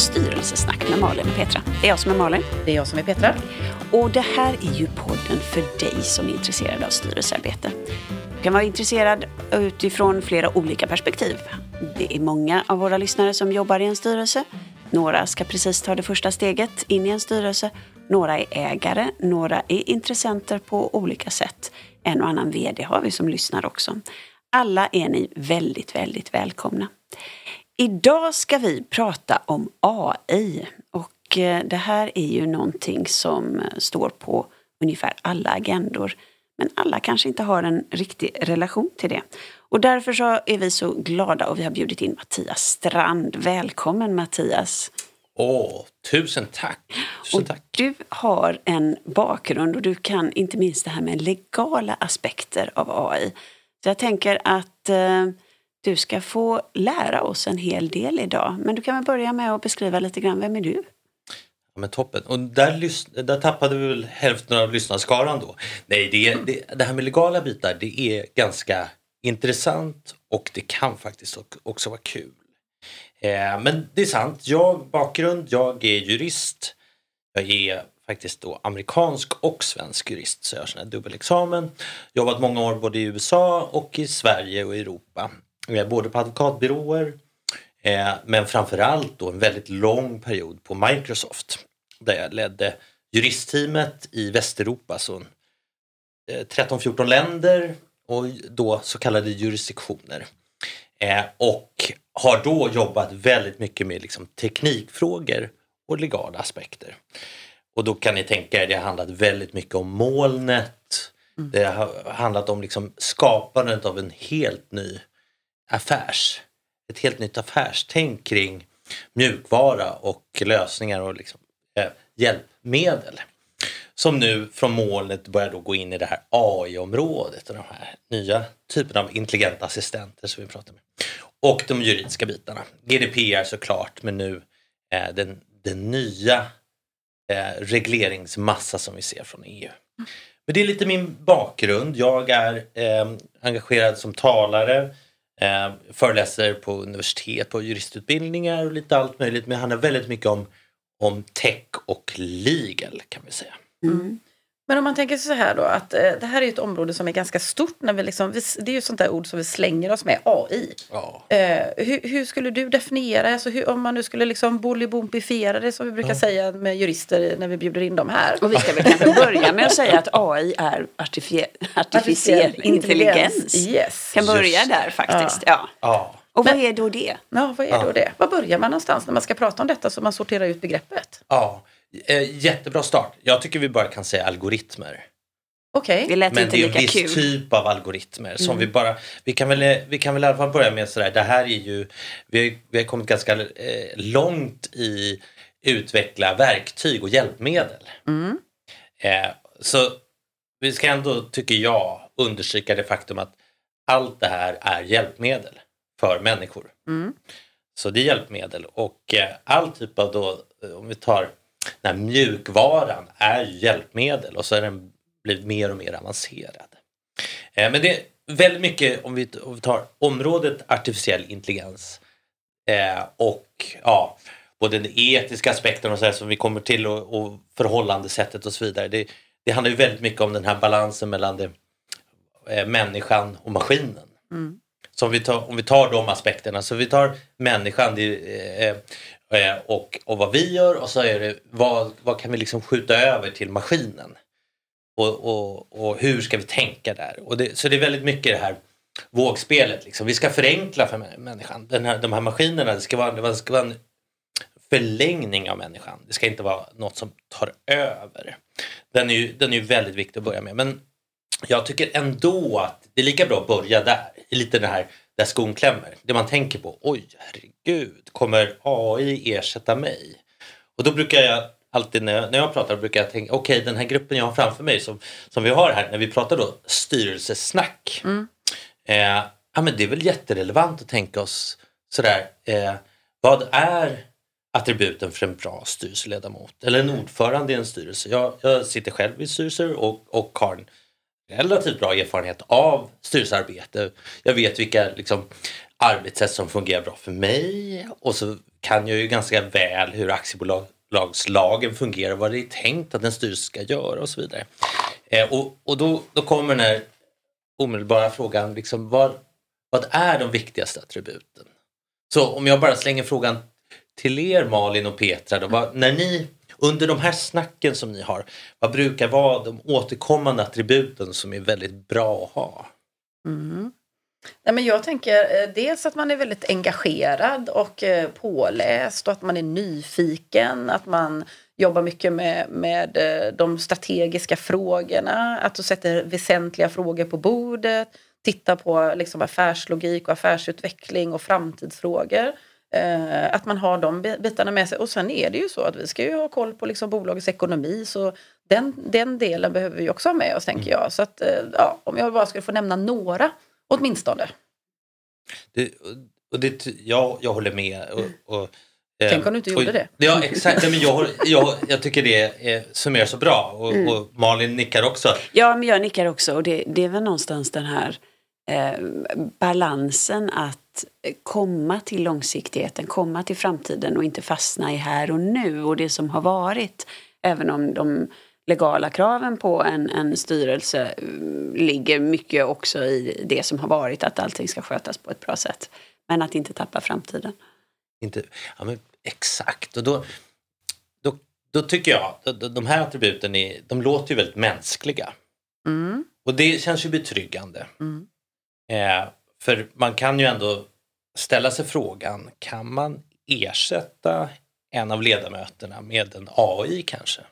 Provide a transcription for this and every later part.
Styrelsesnack med Malin och Petra. Det är jag som är Malin. Det är jag som är Petra. Och det här är ju podden för dig som är intresserad av styrelsearbete. Du kan vara intresserad utifrån flera olika perspektiv. Det är många av våra lyssnare som jobbar i en styrelse. Några ska precis ta det första steget in i en styrelse. Några är ägare, några är intressenter på olika sätt. En och annan VD har vi som lyssnar också. Alla är ni väldigt, väldigt välkomna. Idag ska vi prata om AI och eh, det här är ju någonting som eh, står på ungefär alla agendor. Men alla kanske inte har en riktig relation till det. Och därför så är vi så glada och vi har bjudit in Mattias Strand. Välkommen Mattias! Åh, tusen tack! Tusen tack. Du har en bakgrund och du kan inte minst det här med legala aspekter av AI. Så jag tänker att eh, du ska få lära oss en hel del idag. Men du kan väl börja med att beskriva lite grann, vem är du? Ja, men toppen. Och där, där tappade vi väl hälften av lyssnarskaran då. Nej, det, det, det här med legala bitar det är ganska intressant och det kan faktiskt också vara kul. Eh, men det är sant, jag bakgrund, jag är jurist. Jag är faktiskt då amerikansk och svensk jurist så jag har sån här dubbelexamen. Jobbat många år både i USA och i Sverige och Europa. Både på advokatbyråer eh, men framförallt då en väldigt lång period på Microsoft där jag ledde juristteamet i Västeuropa, så 13-14 eh, länder och då så kallade jurisdiktioner. Eh, och har då jobbat väldigt mycket med liksom teknikfrågor och legala aspekter. Och då kan ni tänka er, det har handlat väldigt mycket om molnet. Mm. Det har handlat om liksom skapandet av en helt ny affärs, ett helt nytt affärstänk kring mjukvara och lösningar och liksom, eh, hjälpmedel. Som nu från molnet börjar då gå in i det här AI-området och de här nya typerna av intelligenta assistenter som vi pratar med. Och de juridiska bitarna. GDPR såklart men nu eh, den, den nya eh, regleringsmassa som vi ser från EU. Men det är lite min bakgrund. Jag är eh, engagerad som talare, eh, föreläser på universitet, på juristutbildningar och lite allt möjligt. Men det handlar väldigt mycket om, om tech och legal kan vi säga. Mm. Men om man tänker så här då att eh, det här är ett område som är ganska stort. När vi liksom, vi, det är ju sånt där ord som vi slänger oss med, AI. Ja. Eh, hur, hur, skulle du definiera, alltså hur, om man nu skulle liksom bolibompifiera det som vi brukar ja. säga med jurister när vi bjuder in dem här. Och vi ska väl kanske börja med att säga att AI är artificiell intelligens. intelligens. Yes. Kan börja Just. där faktiskt. Ja. ja. Och vad är då det? Ja, vad är då det? Var börjar man någonstans när man ska prata om detta så man sorterar ut begreppet? Ja. Eh, jättebra start. Jag tycker vi bara kan säga algoritmer. Okej. Okay. Det lät Men inte det är en viss kul. typ av algoritmer som mm. vi bara, vi kan, väl, vi kan väl i alla fall börja med sådär, det här är ju, vi, vi har kommit ganska eh, långt i utveckla verktyg och hjälpmedel. Mm. Eh, så vi ska ändå, tycker jag, understryka det faktum att allt det här är hjälpmedel för människor. Mm. Så det är hjälpmedel och eh, all typ av då, eh, om vi tar den här mjukvaran är hjälpmedel och så är den blivit mer och mer avancerad. Eh, men det är väldigt mycket, om vi, om vi tar området artificiell intelligens eh, och ja, både den etiska aspekten och så här, som vi kommer till och, och förhållandesättet och så vidare. Det, det handlar ju väldigt mycket om den här balansen mellan det, eh, människan och maskinen. Mm. Så om vi, tar, om vi tar de aspekterna, så vi tar människan, det, eh, Eh, och, och vad vi gör och så är det vad, vad kan vi liksom skjuta över till maskinen? Och, och, och hur ska vi tänka där? Och det, så det är väldigt mycket det här vågspelet. Liksom. Vi ska förenkla för människan. Den här, de här maskinerna, det ska, vara, det ska vara en förlängning av människan. Det ska inte vara något som tar över. Den är ju, den är ju väldigt viktig att börja med. Men jag tycker ändå att det är lika bra att börja där. I lite den här där skon klämmer. Det man tänker på, oj herregud, kommer AI ersätta mig? Och då brukar jag alltid när jag, när jag pratar brukar jag tänka, okej okay, den här gruppen jag har framför mig som, som vi har här när vi pratar då styrelsesnack. Mm. Eh, ja men det är väl jätterelevant att tänka oss sådär, eh, vad är attributen för en bra styrelseledamot eller en ordförande i en styrelse? Jag, jag sitter själv i styrelser och, och har en relativt bra erfarenhet av styrelsearbete. Jag vet vilka liksom, arbetssätt som fungerar bra för mig och så kan jag ju ganska väl hur aktiebolagslagen fungerar, vad det är tänkt att en styrelse ska göra och så vidare. Eh, och och då, då kommer den här omedelbara frågan, liksom, vad, vad är de viktigaste attributen? Så om jag bara slänger frågan till er Malin och Petra, då, vad, när ni under de här snacken som ni har, vad brukar vara de återkommande attributen som är väldigt bra att ha? Mm. Nej, men jag tänker eh, dels att man är väldigt engagerad och eh, påläst och att man är nyfiken, att man jobbar mycket med, med eh, de strategiska frågorna, att du sätter väsentliga frågor på bordet, tittar på liksom affärslogik och affärsutveckling och framtidsfrågor. Eh, att man har de bitarna med sig. Och sen är det ju så att vi ska ju ha koll på liksom bolagets ekonomi så den, den delen behöver vi också ha med oss tänker jag. Så att, eh, ja, om jag bara skulle få nämna några åtminstone. Det, och det, jag, jag håller med. Och, och, eh, Tänk om du inte gjorde det. Ja exakt, men jag, jag, jag tycker det är, summerar så bra och, mm. och Malin nickar också. Ja men jag nickar också och det, det är väl någonstans den här eh, balansen att komma till långsiktigheten, komma till framtiden och inte fastna i här och nu och det som har varit. Även om de legala kraven på en, en styrelse mm, ligger mycket också i det som har varit, att allting ska skötas på ett bra sätt. Men att inte tappa framtiden. Inte, ja, men exakt, och då, då, då tycker jag de här attributen är, de låter ju väldigt mänskliga. Mm. Och det känns ju betryggande. Mm. Eh, för man kan ju ändå ställa sig frågan, kan man ersätta en av ledamöterna med en AI kanske?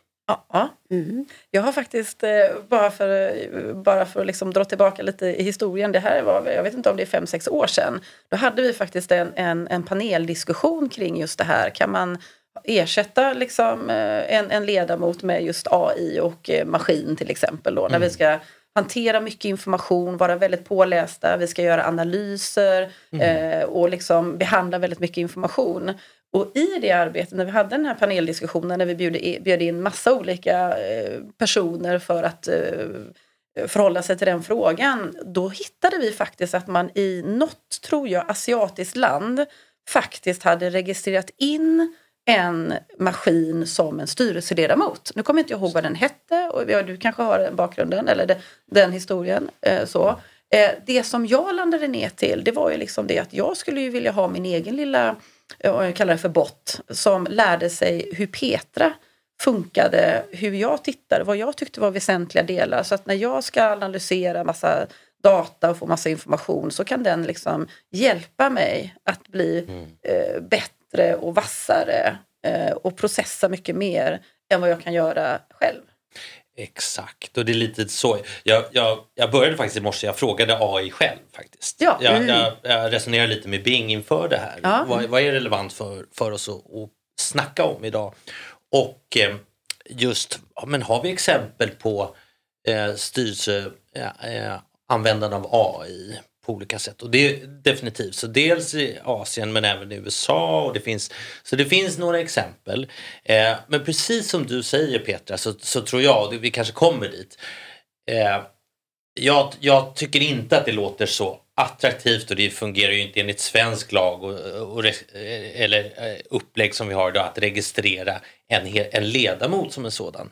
Ja. Mm. Jag har faktiskt, eh, bara för, bara för att liksom dra tillbaka lite i historien, det här var, jag vet inte om det är fem sex år sedan, då hade vi faktiskt en, en, en paneldiskussion kring just det här. Kan man ersätta liksom eh, en, en ledamot med just AI och eh, maskin till exempel då, när mm. vi ska hantera mycket information, vara väldigt pålästa, vi ska göra analyser mm. eh, och liksom behandla väldigt mycket information. Och i det arbetet, när vi hade den här paneldiskussionen, när vi bjöd in, bjöd in massa olika eh, personer för att eh, förhålla sig till den frågan, då hittade vi faktiskt att man i något, tror jag, asiatiskt land faktiskt hade registrerat in en maskin som en styrelseledamot. Nu kommer inte jag ihåg vad den hette och du kanske har den bakgrunden eller den, den historien. Eh, så. Eh, det som jag landade ner till det var ju liksom det att jag skulle ju vilja ha min egen lilla, jag kallar det för bot, som lärde sig hur Petra funkade, hur jag tittade, vad jag tyckte var väsentliga delar. Så att när jag ska analysera massa data och få massa information så kan den liksom hjälpa mig att bli mm. eh, bättre bättre och vassare eh, och processa mycket mer än vad jag kan göra själv. Exakt, och det är lite så. Jag, jag, jag började faktiskt i morse, jag frågade AI själv faktiskt. Ja. Jag, mm. jag, jag resonerade lite med Bing inför det här. Ja. Vad, vad, är relevant för, för oss att, att snacka om idag? Och eh, just, men har vi exempel på eh, styrelse, eh, användande av AI på olika sätt. Och det är definitivt så dels i Asien men även i USA. Och det finns, så det finns några exempel. Eh, men precis som du säger Petra så, så tror jag, och vi kanske kommer dit. Eh, jag, jag, tycker inte att det låter så attraktivt och det fungerar ju inte enligt svensk lag och, och, eh, eller eh, upplägg som vi har idag att registrera en, en ledamot som en sådan.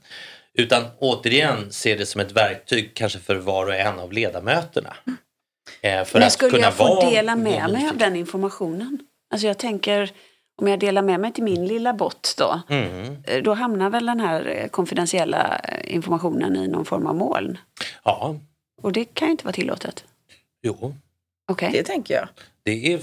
Utan återigen ser det som ett verktyg kanske för var och en av ledamöterna. Mm. Eh, för Men skulle jag få dela med mig av den informationen? Alltså jag tänker, om jag delar med mig till min lilla bot då, mm. Eh, då hamnar väl den här eh, konfidentiella informationen i någon form av moln? Ja. Och det kan ju inte vara tillåtet? Jo. Okay. Det tänker jag. Det är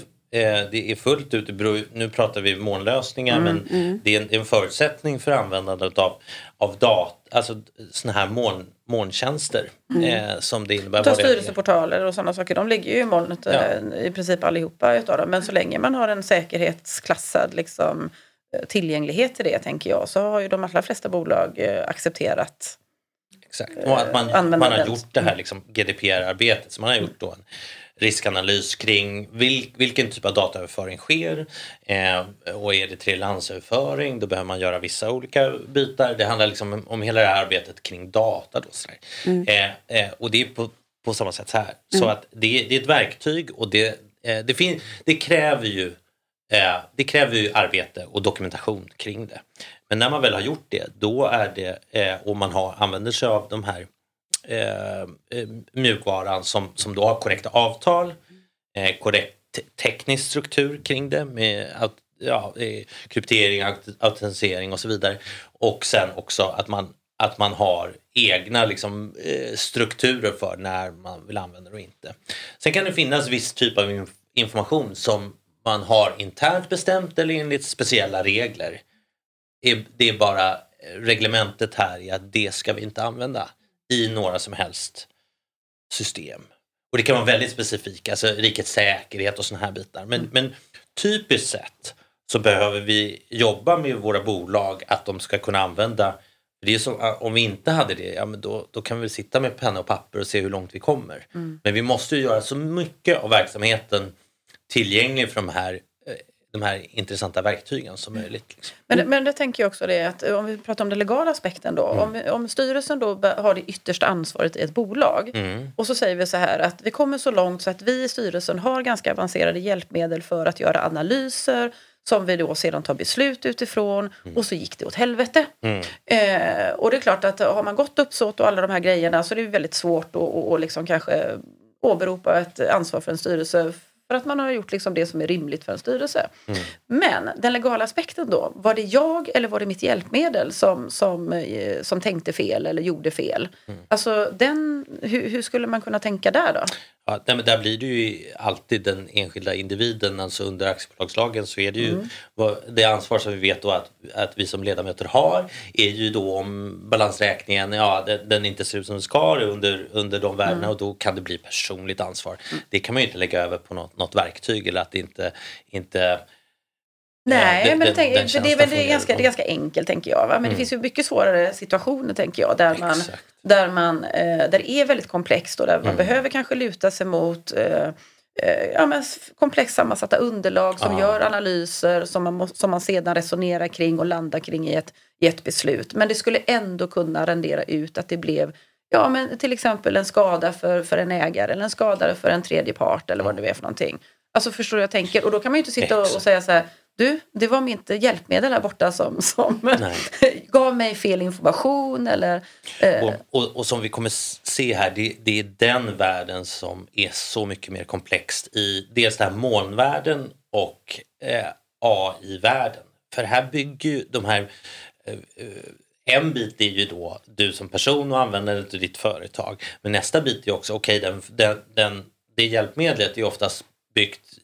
det är fullt ut, nu pratar vi molnlösningar mm, men mm. det är en, en, förutsättning för användandet av, av dat, alltså såna här moln, molntjänster mm. eh, som det innebär. Ta styrelseportaler och sådana saker, de ligger ju i molnet ja. Eh, i princip allihopa utav dem. Men så länge man har en säkerhetsklassad liksom, eh, tillgänglighet till det tänker jag så har ju de allra flesta bolag eh, accepterat Exakt, och att man, man har gjort det här liksom GDPR-arbetet. Så man har gjort då en riskanalys kring vil, vilken typ av dataöverföring sker. Eh, och är det tredjelandsöverföring då behöver man göra vissa olika bitar. Det handlar liksom om, om hela det här arbetet kring data. Då, mm. eh, eh, och det är på, på samma sätt här. Mm. Så att det, det, är ett verktyg och det, eh, det, fin, det kräver ju Eh, det kräver ju arbete och dokumentation kring det. Men när man väl har gjort det, då är det, eh, och man har, använder sig av de här Eh, eh, mjukvaran som, som då har korrekta avtal, eh, korrekt teknisk struktur kring det med ja, kryptering, autentisering och så vidare. Och sen också att man, att man har egna liksom, eh, strukturer för när man vill använda det och inte. Sen kan det finnas viss typ av information som man har internt bestämt eller enligt speciella regler. Det är bara reglementet här i att det ska vi inte använda i några som helst system. Och det kan vara väldigt specifika, alltså rikets säkerhet och sådana här bitar. Men, men typiskt sett så behöver vi jobba med våra bolag att de ska kunna använda det är som, om vi inte hade det, ja, men då, då kan vi sitta med penna och papper och se hur långt vi kommer. Mm. Men vi måste ju göra så mycket av verksamheten tillgänglig för de här de här intressanta verktygen som möjligt. Liksom. Men, men det tänker jag också det att om vi pratar om den legala aspekten då. Mm. Om, om styrelsen då har det yttersta ansvaret i ett bolag mm. och så säger vi så här att vi kommer så långt så att vi i styrelsen har ganska avancerade hjälpmedel för att göra analyser som vi då sedan tar beslut utifrån mm. och så gick det åt helvete. Mm. Eh, och det är klart att har man gott uppsåt och alla de här grejerna så är det väldigt svårt att och, och liksom kanske åberopa ett ansvar för en styrelse för att man har gjort liksom det som är rimligt för en styrelse. Mm. Men den legala aspekten då, var det jag eller var det mitt hjälpmedel som, som, eh, som tänkte fel eller gjorde fel? Mm. Alltså den, hur, hur, skulle man kunna tänka där då? Ja, nej, men där blir det ju alltid den enskilda individen, alltså under aktiebolagslagen så är det ju mm. vad, det ansvar som vi vet då att, att vi som ledamöter har är ju då om balansräkningen, ja den, den inte ser ut som den ska under, under de värdena mm. och då kan det bli personligt ansvar. Mm. Det kan man ju inte lägga över på något, något verktyg eller att det inte, inte Nej, den, men den, tänk, den det är väl det är ganska, det är ganska enkelt tänker jag. Va? Men mm. det finns ju mycket svårare situationer tänker jag. Där, man, där, man, eh, där det är väldigt komplext och där man mm. behöver kanske luta sig mot eh, eh, ja, men komplext sammansatta underlag som ah. gör analyser som man, som man sedan resonerar kring och landar kring i ett, i ett beslut. Men det skulle ändå kunna rendera ut att det blev ja, men till exempel en skada för, för en ägare eller en skada för en tredje part eller vad det är för någonting. Alltså förstår du jag tänker? Och då kan man ju inte sitta och, och säga så här du, det var mitt hjälpmedel här borta som, som gav mig fel information. Eller, eh. och, och, och, som vi kommer se här, det, det, är den världen som är så mycket mer komplext i dels den här molnvärlden och eh, AI-världen. För här bygger ju de här eh, en bit är ju då du som person och användare till ditt företag. Men nästa bit är också, okej, okay, den, den, den, det hjälpmedlet är oftast byggt Eh,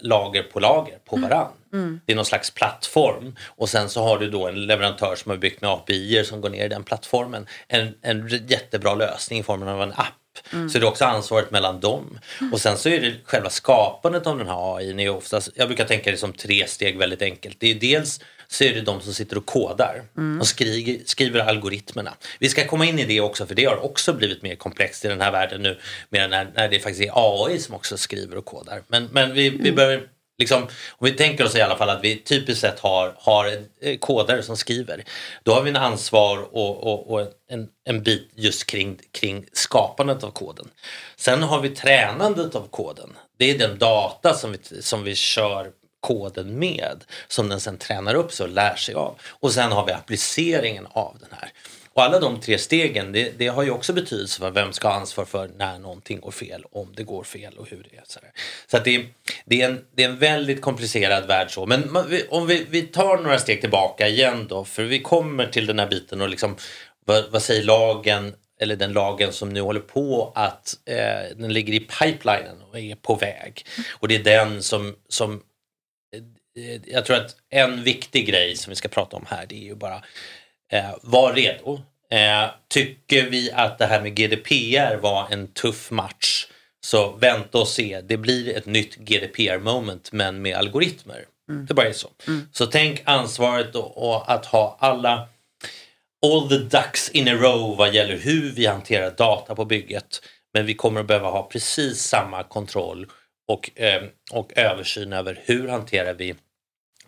lager på lager på mm. varann. Mm. Det är någon slags plattform och sen så har du då en leverantör som har byggt med API som går ner i den plattformen. En, en jättebra lösning i formen av en app. Mm. Så det är också ansvaret mellan dem. Mm. Och sen så är det själva skapandet av den här AI. Är oftast, jag brukar tänka det som tre steg väldigt enkelt. Det är dels så är det de som sitter och kodar mm. och skriver, skriver algoritmerna. Vi ska komma in i det också för det har också blivit mer komplext i den här världen nu när, när det faktiskt är AI som också skriver och kodar. Men, men vi, vi mm. behöver Liksom, om vi tänker oss i alla fall att vi typiskt sett har, har eh, kodare som skriver. Då har vi en ansvar och, och, och, en, en bit just kring, kring skapandet av koden. Sen har vi tränandet av koden. Det är den data som vi, som vi kör koden med som den sen tränar upp sig och lär sig av. Och sen har vi appliceringen av den här. Och alla de tre stegen det, det, har ju också betydelse för vem ska ha ansvar för när någonting går fel, om det går fel och hur det är. Så, så att det, det, är en, det är en väldigt komplicerad värld så. Men om vi, vi tar några steg tillbaka igen då, för vi kommer till den här biten och liksom vad, vad säger lagen eller den lagen som nu håller på att eh, den ligger i pipelinen och är på väg. Och det är den som, som Eh, jag tror att en viktig grej som vi ska prata om här det är ju bara eh, var redo. Eh, tycker vi att det här med GDPR var en tuff match så vänta och se. Det blir ett nytt GDPR moment men med algoritmer. Mm. Det bara är så. Mm. Så tänk ansvaret och, och att ha alla all the ducks in a row vad gäller hur vi hanterar data på bygget. Men vi kommer att behöva ha precis samma kontroll och, eh, och översyn över hur hanterar vi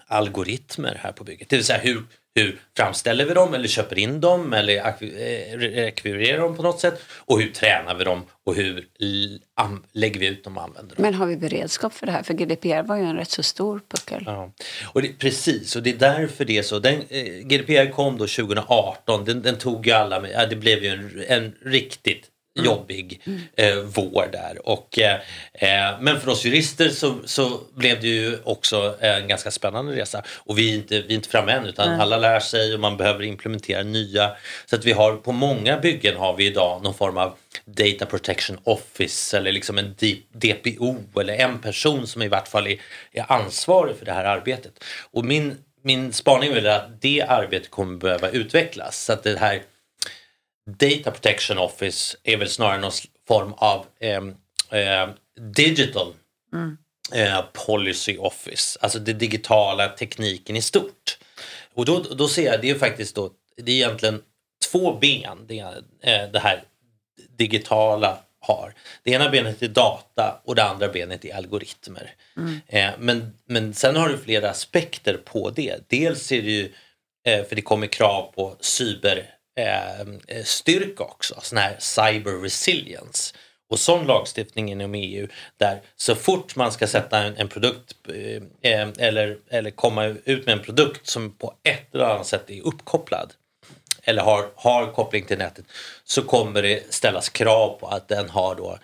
algoritmer här på bygget. Det vill säga hur, hur framställer vi dem eller köper in dem eller eh, rekvirerar dem på något sätt? Och hur tränar vi dem och hur lägger vi ut dem och använder dem? Men har vi beredskap för det här? För GDPR var ju en rätt så stor puckel. Ja. Och det, precis, och det är därför det är så. Den, eh, GDPR kom då 2018, den, den tog ju alla med, ja, det blev ju en, en riktigt. Jobbig eh, vår där. Och, eh, eh, men för oss jurister så, så blev det ju också en ganska spännande resa. Och vi är inte, vi är inte framme än utan mm. alla lär sig och man behöver implementera nya. Så att vi har på många byggen har vi idag någon form av Data Protection Office eller liksom en DPO eller en person som i vart fall är, är ansvarig för det här arbetet. Och min, min spaning är att det arbetet kommer behöva utvecklas. Så att det här Data Protection Office är väl snarare någon form av eh, digital mm. eh, policy office, alltså det digitala tekniken i stort. Och då, då ser jag, det är faktiskt då, det är egentligen två ben det, eh, det här digitala har. Det ena benet är data och det andra benet är algoritmer. Mm. Eh, men, men sen har du flera aspekter på det. Dels är det ju, eh, för det kommer krav på cyber Ehm, eh, styrka också, sån här cyber resilience. Och sån lagstiftning inom EU där så fort man ska sätta en, en produkt eh, ehm, eller, eller komma ut med en produkt som på ett eller annat sätt är uppkopplad eller har, har koppling till nätet så kommer det ställas krav på att den har då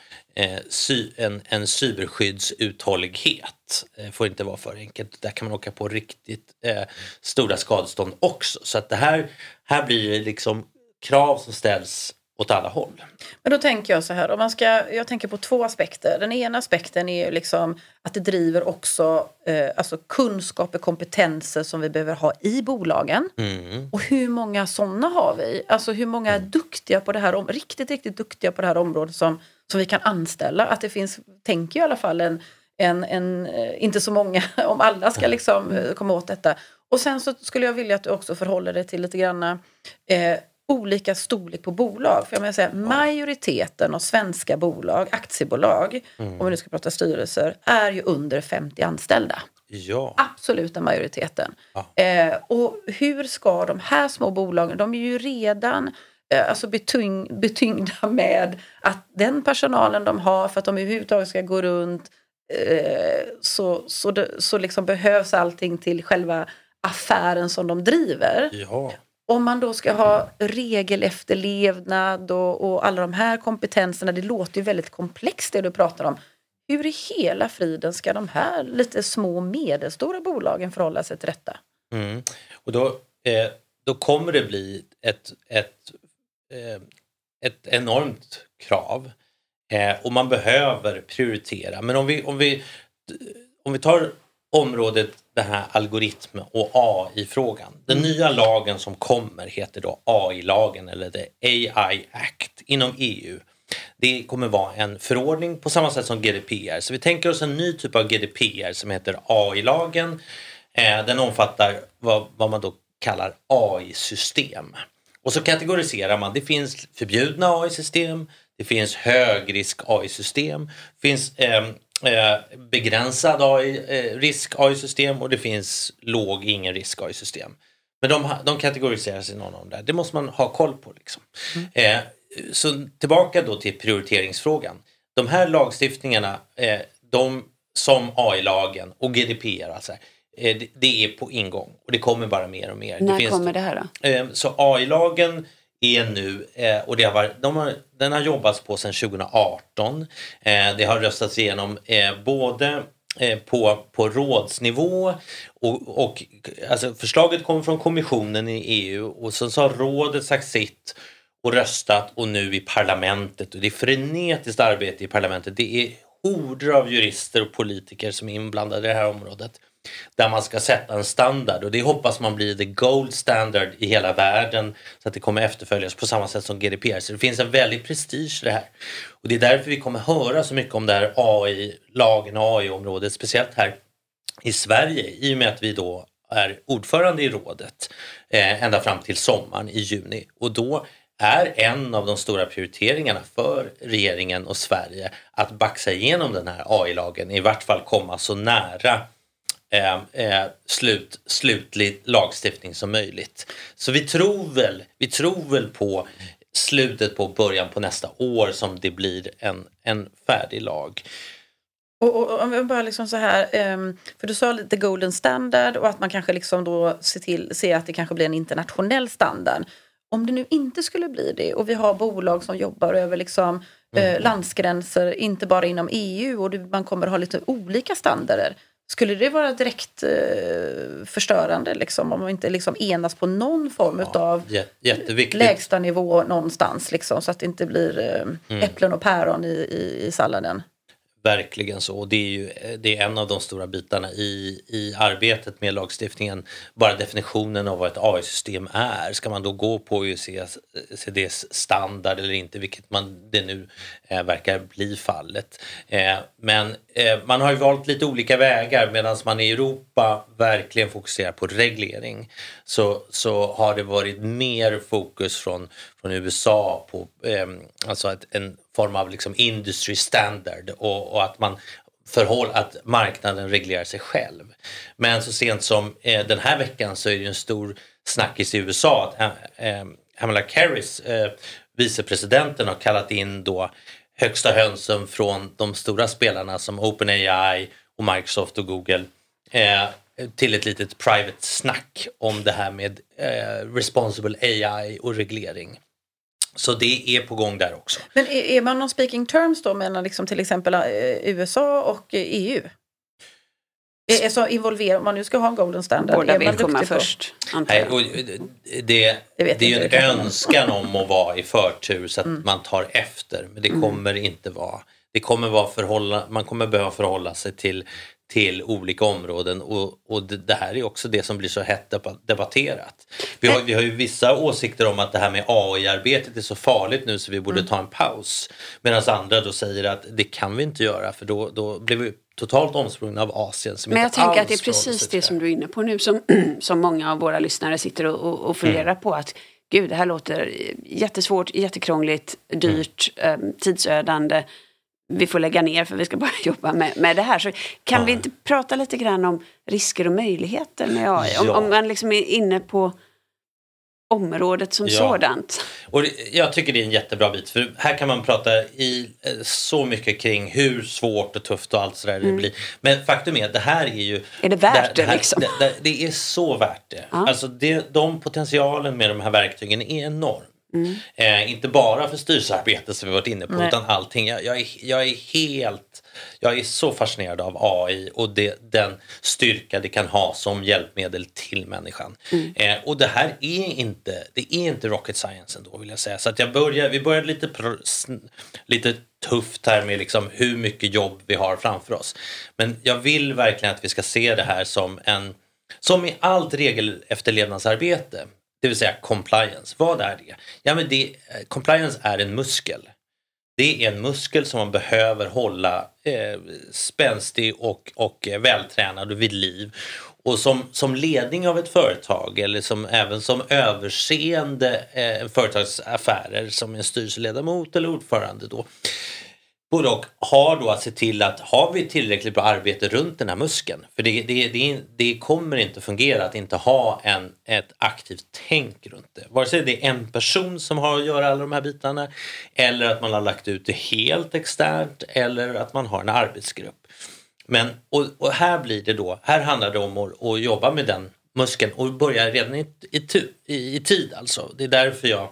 en, en cyberskyddsuthållighet. Det får inte vara för enkelt. Där kan man åka på riktigt eh, stora skadestånd också. Så att det här, här blir det liksom krav som ställs åt alla håll. Men då tänker jag så här, om man ska, jag tänker på två aspekter. Den ena aspekten är liksom att det driver också eh, alltså kunskaper, kompetenser som vi behöver ha i bolagen. Mm. Och hur många sådana har vi? Alltså hur många är duktiga på det här, riktigt, riktigt duktiga på det här området som, som vi kan anställa? Att det finns, tänker jag i alla fall, en, en, en, eh, inte så många, om alla ska liksom eh, komma åt detta. Och sen så skulle jag vilja att du också förhåller dig till lite grann eh, olika storlek på bolag. För jag menar säga, majoriteten av svenska bolag, aktiebolag, mm. om vi nu ska prata styrelser, är ju under 50 anställda. Ja. Absoluta majoriteten. Ja. Eh, och hur ska de här små bolagen, de är ju redan alltså betyng, betyngda med att den personalen de har för att de överhuvudtaget ska gå runt eh, så, så, det, så liksom behövs allting till själva affären som de driver. Ja om man då ska ha regelefterlevnad och, och alla de här kompetenserna, det låter ju väldigt komplext det du pratar om. Hur i hela friden ska de här lite små och medelstora bolagen förhålla sig till detta? Mm. Och då, eh, då kommer det bli ett, ett, eh, ett enormt krav eh, och man behöver prioritera. Men om vi, om vi, om vi tar området den här algoritm och AI-frågan. Den mm. nya lagen som kommer heter då AI-lagen eller The AI Act inom EU. Det kommer vara en förordning på samma sätt som GDPR. Så vi tänker oss en ny typ av GDPR som heter AI-lagen. Eh, den omfattar vad, vad man då kallar AI-system. Och så kategoriserar man. Det finns förbjudna AI-system, det finns högrisk AI-system, det finns eh, Eh, begränsad AI, eh, risk AI-system och det finns låg ingen risk AI-system. Men de, de kategoriseras i någon av de där. Det måste man ha koll på. Liksom. Mm. Eh, så tillbaka då till prioriteringsfrågan. De här lagstiftningarna, eh, de som AI-lagen och GDPR, alltså, det, det, är på ingång och det kommer bara mer och mer. När det kommer det här då? Eh, så AI-lagen är nu, eh, och det har varit, de har, den har jobbats på sedan 2018. Eh, det har röstats igenom eh, både eh, på, på rådsnivå och, och alltså förslaget kommer från kommissionen i EU och sen så har rådet sagt sitt och röstat och nu i parlamentet och det är frenetiskt arbete i parlamentet. Det är horder av jurister och politiker som är inblandade i det här området där man ska sätta en standard och det hoppas man blir the gold standard i hela världen så att det kommer efterföljas på samma sätt som GDPR. Så det finns en väldig prestige i det här. Och det är därför vi kommer höra så mycket om det här AI-lagen och AI-området, speciellt här i Sverige i och med att vi då är ordförande i rådet eh, ända fram till sommaren i juni. Och då är en av de stora prioriteringarna för regeringen och Sverige att baxa igenom den här AI-lagen, i vart fall komma så nära eh, eh, slut, slutlig lagstiftning som möjligt. Så vi tror väl, vi tror väl på slutet på början på nästa år som det blir en, en färdig lag. Och, om vi bara liksom så här, um, för du sa lite golden standard och att man kanske liksom då ser till ser att det kanske blir en internationell standard. Om det nu inte skulle bli det och vi har bolag som jobbar över liksom, mm. eh, landsgränser, inte bara inom EU och man kommer ha lite olika standarder. Skulle det vara direkt eh, förstörande liksom, om man inte liksom enas på någon form ja, av lägsta nivå någonstans liksom, så att det inte blir eh, mm. äpplen och päron i, i, i salladen? Verkligen så. Och det är ju eh, det är en av de stora bitarna i, i arbetet med lagstiftningen. Bara definitionen av vad ett AI-system är. Ska man då gå på OECDs standard eller inte, vilket man det nu eh, verkar bli fallet. Eh, men eh, man har ju valt lite olika vägar medan man i Europa verkligen fokuserar på reglering. Så, så har det varit mer fokus från, från USA på eh, alltså att en form av liksom industry standard och, och att man förhåll, att marknaden reglerar sig själv. Men så sent som eh, den här veckan så är det en stor snackis i USA att eh, Kamala Harris, eh, vicepresidenten, har kallat in då högsta hönsen från de stora spelarna som OpenAI och Microsoft och Google eh, till ett litet private snack om det här med eh, responsible AI och reglering. Så det är på gång där också. Men är, är man någon speaking terms då mellan liksom till exempel eh, USA och EU? Är, är så involverad, om man nu ska ha en golden standard. Båda vill komma först. Nej, och det, det, det är ju en önskan om att vara i förtur så att mm. man tar efter. Men det mm. kommer mm. inte vara. Det kommer vara förhålla, man kommer behöva förhålla sig till, till olika områden och, och det, det, här är också det som blir så hett debatterat. Vi har, vi har ju vissa åsikter om att det här med AI-arbetet är så farligt nu så vi borde mm. ta en paus. Medan andra då säger att det kan vi inte göra för då, då blir vi totalt omsprungna av Asien. Som Men jag tänker att det är precis det som du är inne på nu som, som många av våra lyssnare sitter och, och, och funderar mm. på. att Gud, det här låter jättesvårt, jättekrångligt, dyrt, mm. tidsödande vi får lägga ner för vi ska bara jobba med, med det här. Så kan ja. vi inte prata lite grann om risker och möjligheter med AI? Ja. Om, om, man liksom är inne på området som ja. sådant. Och jag tycker det är en jättebra bit för här kan man prata i eh, så mycket kring hur svårt och tufft och allt sådär mm. det blir. Men faktum är att det här är ju... Är det värt det, det, här, liksom? Det, det, det, är så värt det. Ja. Alltså det, de potentialen med de här verktygen är enorm. Mm. Eh, inte bara för styrelsearbete som vi varit inne på Nej. utan allting. Jag, jag, är, jag är helt, jag är så fascinerad av AI och det, den styrka det kan ha som hjälpmedel till människan. Mm. Eh, och det här är inte, det är inte rocket science ändå vill jag säga. Så att jag börjar, vi började lite, lite tufft här med liksom hur mycket jobb vi har framför oss. Men jag vill verkligen att vi ska se det här som en som i allt regelefterlevnadsarbete det vill säga compliance. Vad är det? Ja, men det, eh, compliance är en muskel. Det är en muskel som man behöver hålla eh, spänstig och, och eh, vältränad och vid liv. Och som, som ledning av ett företag eller som, även som överseende eh, företagsaffärer som en styrelseledamot eller ordförande då både och har då att se till att har vi tillräckligt bra arbete runt den här muskeln? För det, det, det, det kommer inte fungera att inte ha en, ett aktivt tänk runt det. Vare sig det är en person som har att göra alla de här bitarna eller att man har lagt ut det helt externt eller att man har en arbetsgrupp. Men, och, och här blir det då, här handlar det om att, att jobba med den muskeln och börja redan i, i, i, i tid alltså. Det är därför jag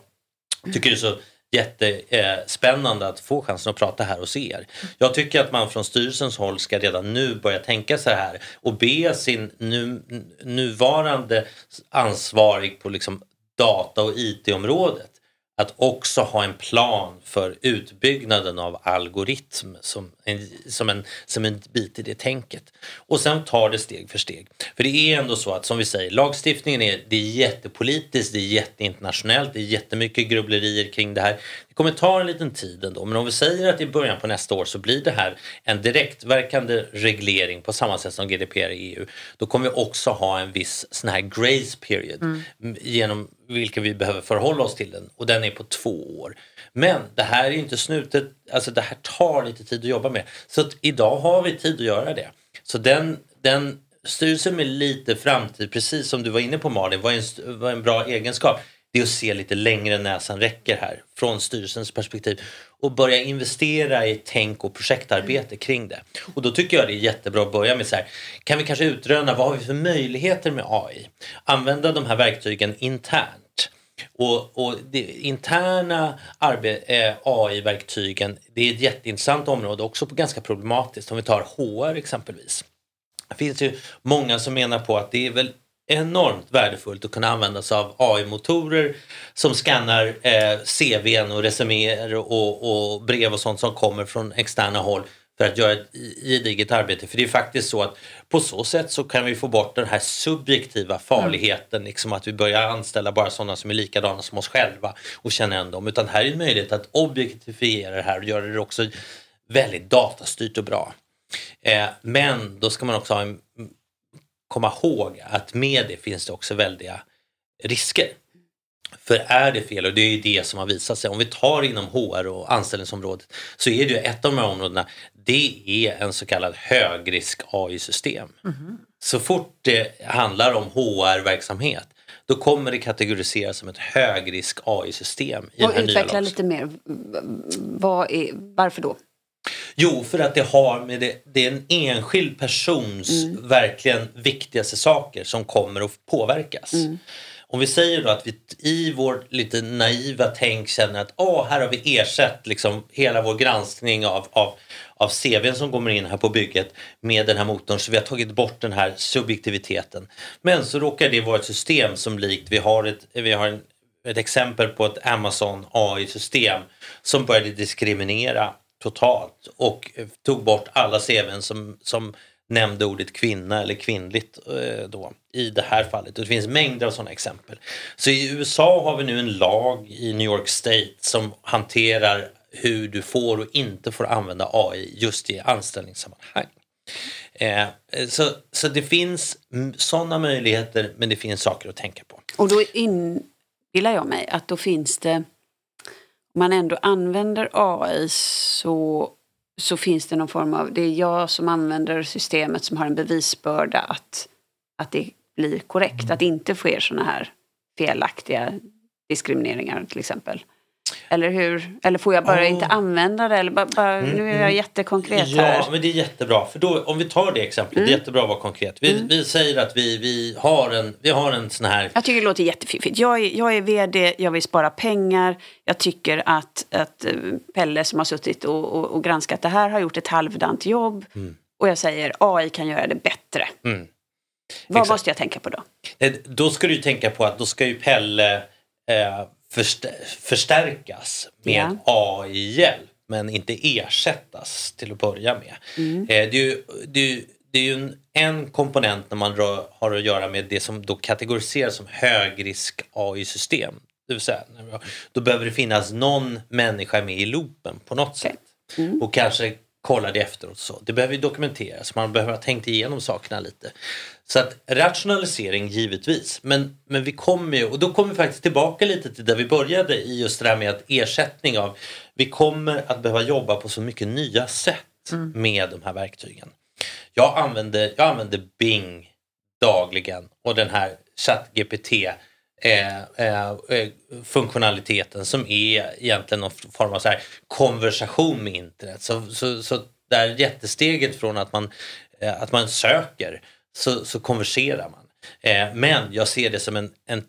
tycker det är så jättespännande att få chansen att prata här hos er. Jag tycker att man från styrelsens håll ska redan nu börja tänka så här och be sin nu, nuvarande ansvarig på liksom data och IT-området att också ha en plan för utbyggnaden av algoritm som en, som en, som en bit i det tänket. Och sen tar det steg för steg. För det är ändå så att som vi säger, lagstiftningen är, det är jättepolitiskt, det är jätteinternationellt, det är jättemycket grubblerier kring det här. Det kommer ta en liten tid ändå, men om vi säger att i början på nästa år så blir det här en direktverkande reglering på samma sätt som GDPR i EU. Då kommer vi också ha en viss sån här grace period mm. genom vilken vi behöver förhålla oss till den och den är på två år. Men det här är inte snutet, alltså det här tar lite tid att jobba med. Så att idag har vi tid att göra det. Så den, den styrelsen med lite framtid, precis som du var inne på Malin, vad en, vad en bra egenskap? Det är att se lite längre än näsan räcker här från styrelsens perspektiv och börja investera i tänk och projektarbete kring det. Och då tycker jag det är jättebra att börja med så här, kan vi kanske utröna vad har vi för möjligheter med AI? Använda de här verktygen internt. Och, och det interna eh, AI-verktygen, det är ett jätteintressant område, också ganska problematiskt. Om vi tar HR exempelvis. Det finns ju många som menar på att det är väl enormt värdefullt att kunna använda sig av AI-motorer som skannar eh, CVn och resuméer och, och, brev och sånt som kommer från externa håll för att göra ett gediget arbete. För det är faktiskt så att på så sätt så kan vi få bort den här subjektiva farligheten, mm. liksom att vi börjar anställa bara sådana som är likadana som oss själva och känna igen dem. Utan här är en möjlighet att objektifiera det här och göra det också väldigt datastyrt och bra. Eh, men då ska man också ha en, komma ihåg att med det finns det också väldiga risker. För är det fel, och det är ju det som har visat sig, om vi tar inom HR och anställningsområdet så är det ju ett av de här områdena, det är en så kallad högrisk AI-system. Mm. Så fort det handlar om HR-verksamhet då kommer det kategoriseras som ett högrisk AI-system. och utveckla lite mer, Vad är, varför då? Jo, för att det har med det, det är en enskild persons mm. verkligen viktigaste saker som kommer att påverkas. Mm. Om vi säger då att vi i vårt lite naiva tänk känner att Åh, här har vi ersatt liksom hela vår granskning av, av, av CVn som kommer in här på bygget med den här motorn så vi har tagit bort den här subjektiviteten. Men så råkar det vara ett system som likt vi har ett, vi har en, ett exempel på ett Amazon AI-system som började diskriminera totalt och tog bort alla CVn som, som nämnde ordet kvinna eller kvinnligt eh, då, i det här fallet. Det finns mängder av sådana exempel. Så i USA har vi nu en lag i New York State som hanterar hur du får och inte får använda AI just i anställningssammanhang. Eh, så, så det finns sådana möjligheter men det finns saker att tänka på. Och då inbillar jag mig att då finns det man ändå använder AI så, så finns det någon form av, det är jag som använder systemet som har en bevisbörda att, att det blir korrekt, att det inte sker sådana här felaktiga diskrimineringar till exempel. Eller hur? Eller får jag bara oh. inte använda det? Eller bara, bara mm, nu är jag mm. jättekonkret ja, här. Ja, men det är jättebra. För då, om vi tar det exemplet, mm. det är jättebra att vara konkret. Vi, mm. vi säger att vi, vi, har en, vi har en sån här... Jag tycker det låter jättefiffigt. Jag är, jag är vd, jag vill spara pengar. Jag tycker att, att eh, Pelle som har suttit och, och, och granskat det här har gjort ett halvdant jobb. Mm. Och jag säger AI kan göra det bättre. Mm. Vad Exakt. måste jag tänka på då? Då ska du tänka på att då ska ju Pelle eh, förstärkas med ja. AI-hjälp men inte ersättas till att börja med. Mm. Eh, det, är ju, det, är, det är ju en, en komponent när man rör, har att göra med det som då kategoriseras som högrisk AI-system. Det vill säga, då behöver det finnas någon människa med i loopen på något sätt. Mm. Och kanske kolla det efteråt. Så. Det behöver dokumenteras, man behöver ha tänkt igenom sakerna lite. Så att rationalisering givetvis, men, men vi kommer ju, och då kommer vi faktiskt tillbaka lite till där vi började i just det här med att ersättning av, vi kommer att behöva jobba på så mycket nya sätt mm. med de här verktygen. Jag använder, jag använder Bing dagligen och den här ChatGPT eh, eh, funktionaliteten som är egentligen någon form av så här konversation med internet. Så, så, så där jättesteget från att man, eh, att man söker så, så konverserar man. Eh, men jag ser det som en, en,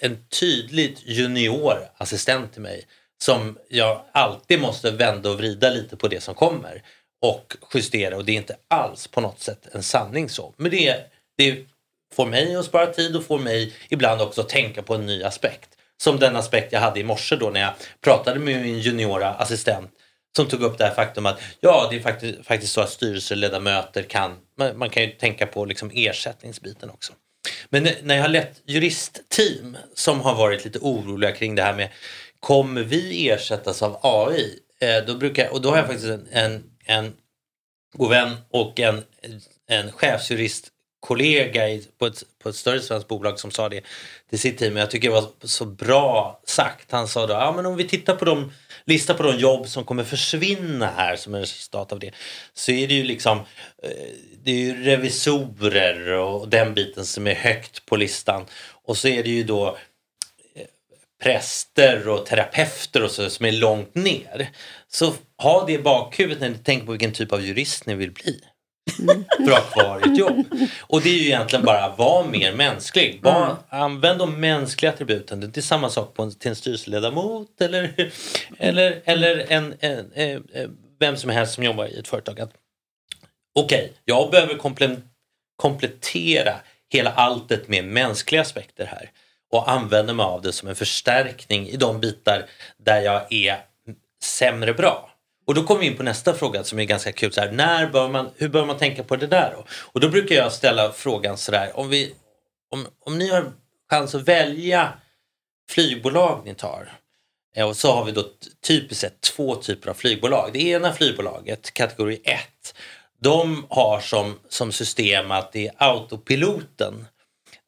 en tydligt junior assistent till mig som jag alltid måste vända och vrida lite på det som kommer och justera och det är inte alls på något sätt en sanning så. Men det, det får mig att spara tid och får mig ibland också att tänka på en ny aspekt. Som den aspekt jag hade i morse då när jag pratade med min juniora assistent som tog upp det här faktum att ja, det är faktiskt, faktiskt så att styrelseledamöter kan, man, man kan ju tänka på liksom ersättningsbiten också. Men när jag har lett juristteam som har varit lite oroliga kring det här med kommer vi ersättas av AI? Eh, då brukar, och då har jag faktiskt en, en, en god vän och en, en chefsjurist kollega i, på, ett, på ett större svenskt bolag som sa det till sitt team. Jag tycker det var så bra sagt. Han sa då, ja men om vi tittar på de, lista på de jobb som kommer försvinna här som är resultat av det. Så är det ju liksom, eh, det är ju revisorer och den biten som är högt på listan. Och så är det ju då eh, präster och terapeuter och så som är långt ner. Så ha det i bakhuvudet när ni tänker på vilken typ av jurist ni vill bli för att ha kvar ett jobb. Och det är ju egentligen bara var mer mänsklig. Var, mm. Använd de mänskliga attributen. Det är samma sak på en, till en styrelseledamot eller, eller, eller en, en, en, vem som helst som jobbar i ett företag. Okej, okay, jag behöver komplettera hela alltet med mänskliga aspekter här och använder mig av det som en förstärkning i de bitar där jag är sämre bra. Och då kommer vi in på nästa fråga som är ganska kul. Så här, när bör man, hur bör man tänka på det där? Då? Och då brukar jag ställa frågan så där Om, om, om ni har chans att välja flygbolag ni tar. Eh, och så har vi då typiskt sett två typer av flygbolag. Det ena flygbolaget, kategori 1, de har som, som system att det är autopiloten,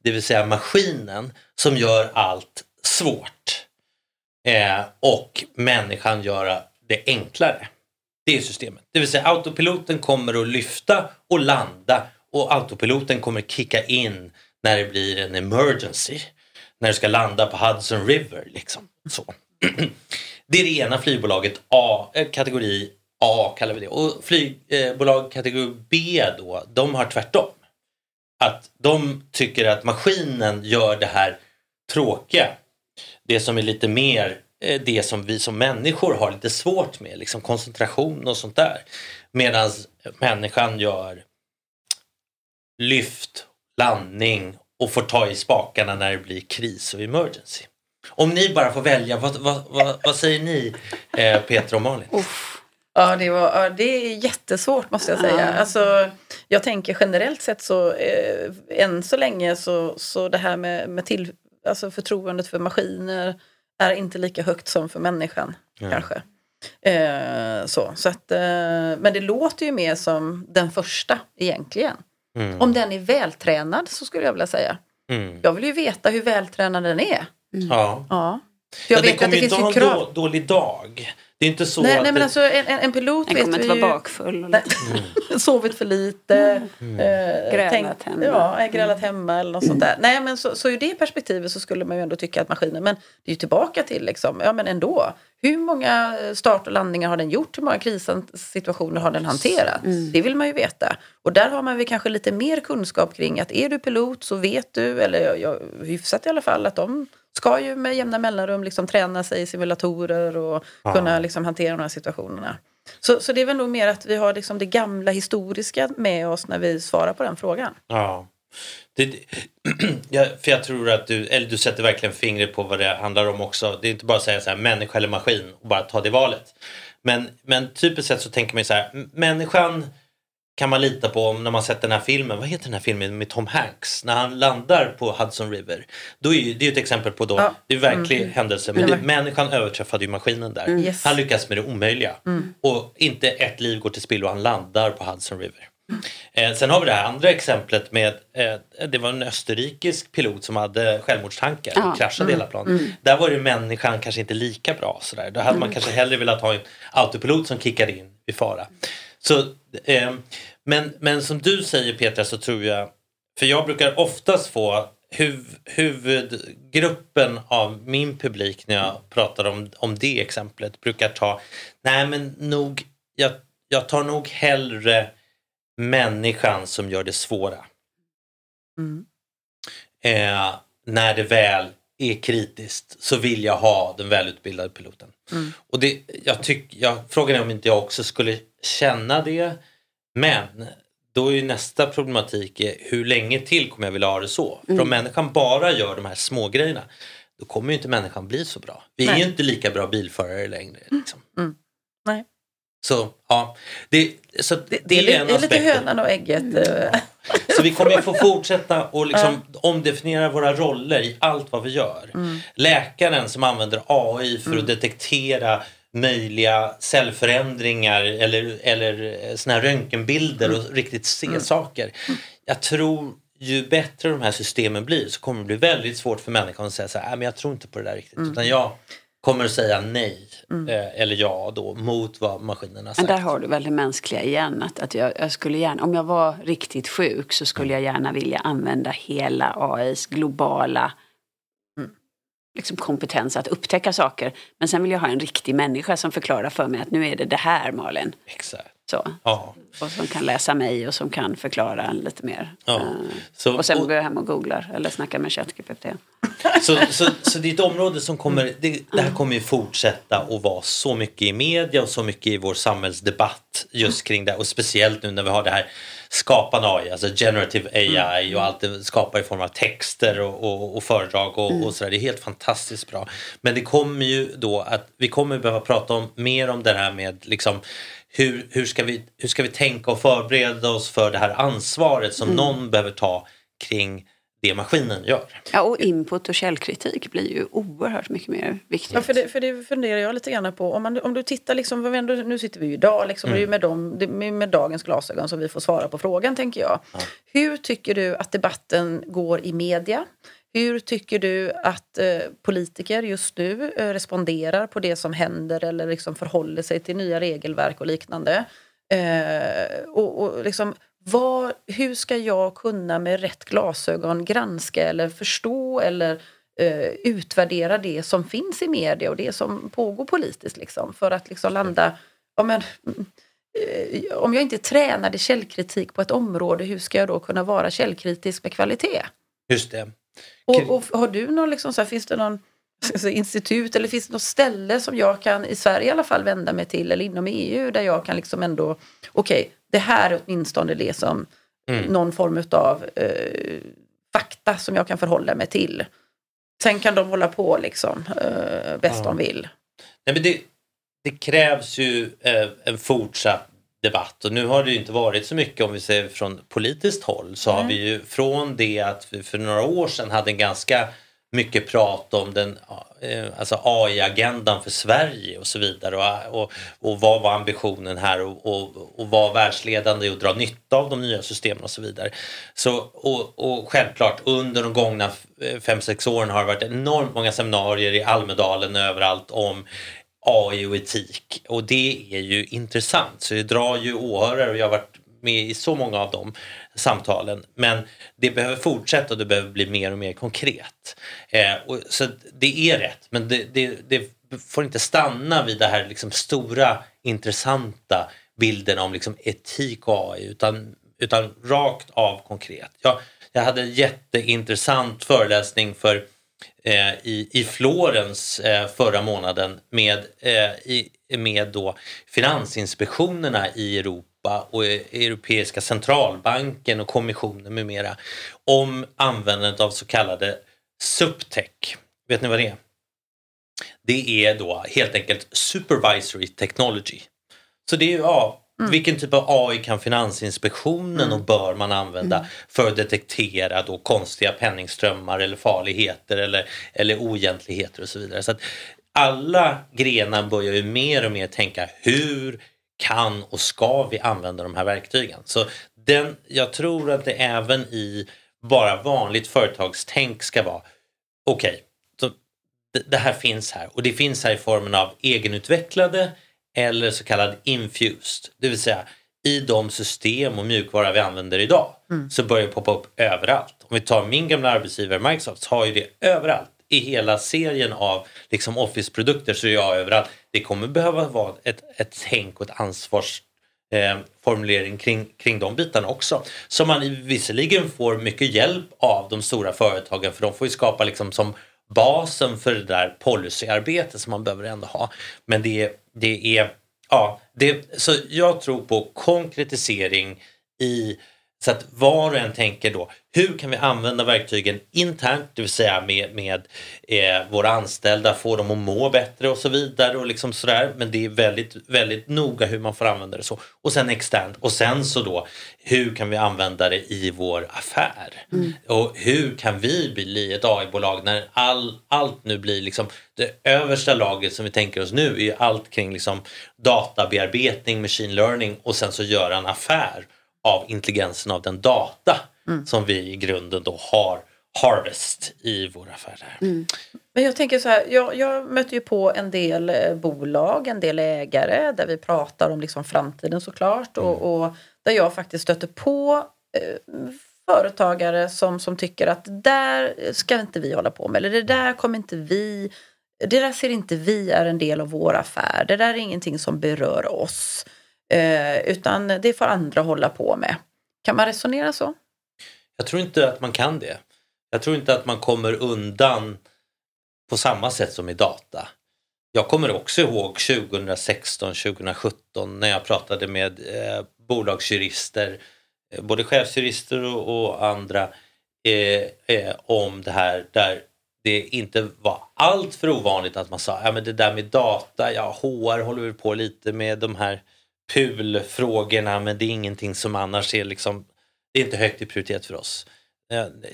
det vill säga maskinen, som gör allt svårt. Eh, och människan gör det enklare. Det är systemet. Det vill säga autopiloten kommer att lyfta och landa och autopiloten kommer kicka in när det blir en emergency. När du ska landa på Hudson River. Liksom. Så. Det är det ena flygbolaget, A, eh, kategori A kallar vi det. Och flygbolag eh, kategori B då, de har tvärtom. Att de tycker att maskinen gör det här tråkiga. Det som är lite mer det som vi som människor har lite svårt med, liksom koncentration och sånt där. Medan människan gör lyft, landning och får ta i spakarna när det blir kris och emergency. Om ni bara får välja, vad, vad, vad, vad säger ni eh, Peter och Malin? Uff. Ja, det, var, ja, det är jättesvårt måste jag säga. Mm. Alltså, jag tänker generellt sett så eh, än så länge så, så det här med, med till, alltså förtroendet för maskiner är inte lika högt som för människan. Ja. kanske. Eh, så, så att, eh, men det låter ju mer som den första egentligen. Mm. Om den är vältränad så skulle jag vilja säga. Mm. Jag vill ju veta hur vältränad den är. Mm. Ja. ja. För jag ja, vet det kommer ju inte ha en då, dålig dag. Det är inte så nej, att nej men alltså en, en pilot Den kommer inte vara bakfull. Och lite. Mm. Sovit för lite. Mm. Eh, grälat tänkt, hemma. Ja, grälat hemma eller något sånt där. Nej men så, så ur det perspektivet så skulle man ju ändå tycka att maskinen, men det är ju tillbaka till liksom, ja men ändå. Hur många start och landningar har den gjort? Hur många krissituationer har den hanterat? Mm. Det vill man ju veta. Och där har man väl kanske lite mer kunskap kring att är du pilot så vet du, eller jag, hyfsat i alla fall, att de ska ju med jämna mellanrum liksom träna sig i simulatorer och ja. kunna liksom hantera de här situationerna. Så, så det är väl nog mer att vi har liksom det gamla historiska med oss när vi svarar på den frågan. Ja. Det, ja, för jag tror att du, eller du sätter verkligen fingret på vad det handlar om också. Det är inte bara att säga så här, människa eller maskin och bara ta det valet. Men, men typiskt sett så tänker man ju så här, människan kan man lita på när man sett den här filmen. Vad heter den här filmen med Tom Hanks? När han landar på Hudson River. Då är det är ett exempel på då, ja. det är verklig mm. händelse. Men det, människan överträffade ju maskinen där. Mm. Yes. Han lyckas med det omöjliga. Mm. Och inte ett liv går till spillo och han landar på Hudson River. Eh, sen har vi det här andra exemplet med, eh, det var en österrikisk pilot som hade självmordstankar och ja. kraschade mm. hela planet. Mm. Där var ju människan kanske inte lika bra. Sådär. Då hade mm. man kanske hellre velat ha en autopilot som kickade in i fara. Så, men, men som du säger Petra så tror jag, för jag brukar oftast få huv, huvudgruppen av min publik när jag pratar om, om det exemplet brukar ta, nej men nog, jag, jag tar nog hellre människan som gör det svåra. Mm. Eh, när det väl är kritiskt så vill jag ha den välutbildade piloten. Mm. Och det, jag tyck, jag, frågan är om inte jag också skulle känna det. Men då är ju nästa problematik hur länge till kommer jag vilja ha det så? Mm. För om människan bara gör de här små grejerna då kommer ju inte människan bli så bra. Vi Nej. är ju inte lika bra bilförare längre. Liksom. Mm. Nej. Så ja, det, så det, det, är, en det är lite hönan och ägget. Mm. Så vi kommer att få fortsätta och liksom ja. omdefiniera våra roller i allt vad vi gör. Mm. Läkaren som använder AI för mm. att detektera möjliga cellförändringar eller, eller såna här röntgenbilder och mm. riktigt se mm. saker. Jag tror, ju bättre de här systemen blir så kommer det bli väldigt svårt för människan att säga så här, men jag tror inte på det där riktigt. Mm. Utan jag kommer att säga nej mm. eh, eller ja då mot vad maskinerna har sagt. Men där har du väl det mänskliga igen. Att, att jag, jag, skulle gärna, om jag var riktigt sjuk så skulle jag gärna vilja använda hela AIs globala mm. Liksom kompetens att upptäcka saker. Men sen vill jag ha en riktig människa som förklarar för mig att nu är det det här Malin. Exakt. Så. Ja. Och som kan läsa mig och som kan förklara lite mer. Ja. Uh, så, och sen och, går jag hem och googlar eller snackar med ChatGPT. Så, så, så det är ett område som kommer, det, det här kommer ju fortsätta att vara så mycket i media och så mycket i vår samhällsdebatt just kring det och speciellt nu när vi har det här skapande AI, alltså generative AI och allt det skapar i form av texter och, och, och föredrag och, och sådär. Det är helt fantastiskt bra. Men det kommer ju då att vi kommer behöva prata om mer om det här med liksom hur, hur, ska vi, hur ska vi tänka och förbereda oss för det här ansvaret som mm. någon behöver ta kring det maskinen gör. Ja, och input och källkritik blir ju oerhört mycket mer viktigt. Ja, för det, för det funderar jag lite grann på. Om, man, om du tittar, liksom, nu sitter vi ju idag, liksom, mm. det är med, dem, med dagens glasögon som vi får svara på frågan, tänker jag. Ja. Hur tycker du att debatten går i media? Hur tycker du att eh, politiker just nu eh, responderar på det som händer eller liksom förhåller sig till nya regelverk och liknande? Eh, och, och liksom, vad, hur ska jag kunna med rätt glasögon granska eller förstå eller eh, utvärdera det som finns i media och det som pågår politiskt liksom, för att liksom landa ja, men, eh, om jag inte tränade källkritik på ett område, hur ska jag då kunna vara källkritisk med kvalitet? Just det. Och, och har du någon, liksom, så här, finns det någon alltså, institut eller finns det något ställe som jag kan, i Sverige i alla fall, vända mig till eller inom EU där jag kan liksom ändå, okej, okay, det här är åtminstone det som mm. någon form av eh, fakta som jag kan förhålla mig till. Sen kan de hålla på liksom eh, bäst ja. de vill. Nej, men det, det krävs ju eh, en fortsatt debatt och nu har det ju inte varit så mycket om vi ser från politiskt håll så mm. har vi ju från det att vi för några år sedan hade en ganska mycket prat om den eh, alltså AI-agendan för Sverige och så vidare. Och, och, och vad var ambitionen här och, och, och var världsledande och dra nytta av de nya systemen och så vidare. Så, och, och självklart under de gångna eh, fem sex åren har det varit enormt många seminarier i Almedalen överallt om AI och etik. Och det är ju intressant. Så det drar ju åhörare och jag har varit med i så många av dem samtalen. Men det behöver fortsätta och det behöver bli mer och mer konkret. Eh, och, så det är rätt men det, det, det, får inte stanna vid det här liksom stora intressanta bilden om liksom etik och AI utan, utan rakt av konkret. Jag, jag hade en jätteintressant föreläsning för eh, i, i Florens eh, förra månaden med, eh, i, med då finansinspektionerna i Europa och Europeiska centralbanken och kommissionen med mera om användandet av så kallade subtech. Vet ni vad det är? Det är då helt enkelt supervisory technology. Så det är ja, Mm. Vilken typ av AI kan Finansinspektionen mm. och bör man använda mm. för att detektera då konstiga penningströmmar eller farligheter eller, eller oegentligheter och så vidare. Så att alla grenar börjar ju mer och mer tänka hur kan och ska vi använda de här verktygen? Så den, jag tror att det även i bara vanligt företagstänk ska vara okej, okay, det, här finns här och det finns här i formen av egenutvecklade eller så kallad infused. Det vill säga i de system och mjukvara vi använder idag mm. så börjar det poppa upp överallt. Om vi tar min gamla arbetsgivare Microsoft så har ju det överallt. I hela serien av liksom Office-produkter så är jag överallt. Det kommer behöva vara ett, ett tänk och ett ansvars eh, formulering kring, kring de bitarna också. Som man visserligen får mycket hjälp av de stora företagen för de får ju skapa liksom som basen för det där policyarbetet som man behöver ändå ha. Men det, det är, ja, det, så jag tror på konkretisering i så att var och en tänker då, hur kan vi använda verktygen internt, det vill säga med, med eh, våra anställda, få dem att må bättre och så vidare och liksom sådär. Men det är väldigt, väldigt noga hur man får använda det så. Och sen externt och sen så då, hur kan vi använda det i vår affär? Mm. Och hur kan vi bli ett AI-bolag när all, allt nu blir liksom det översta laget som vi tänker oss nu är allt kring liksom databearbetning, machine learning och sen så göra en affär av intelligensen av den data mm. som vi i grunden då har harvest i våra affärer. Mm. Men jag tänker så här, jag, jag, möter ju på en del eh, bolag, en del ägare där vi pratar om liksom framtiden såklart och, mm. och där jag faktiskt stöter på eh, företagare som, som tycker att där ska inte vi hålla på med eller det där kommer inte vi det där ser inte vi är en del av vår affär. Det där är ingenting som berör oss. Eh, utan det får andra hålla på med. Kan man resonera så? Jag tror inte att man kan det. Jag tror inte att man kommer undan på samma sätt som i data. Jag kommer också ihåg 2016, 2017 när jag pratade med eh, bolagsjurister, eh, både chefsjurister och, och andra eh, eh, om det här där det inte var allt för ovanligt att man sa ja men det där med data, ja HR håller vi på lite med de här PUL-frågorna men det är ingenting som annars är liksom, det är inte högt i prioritet för oss.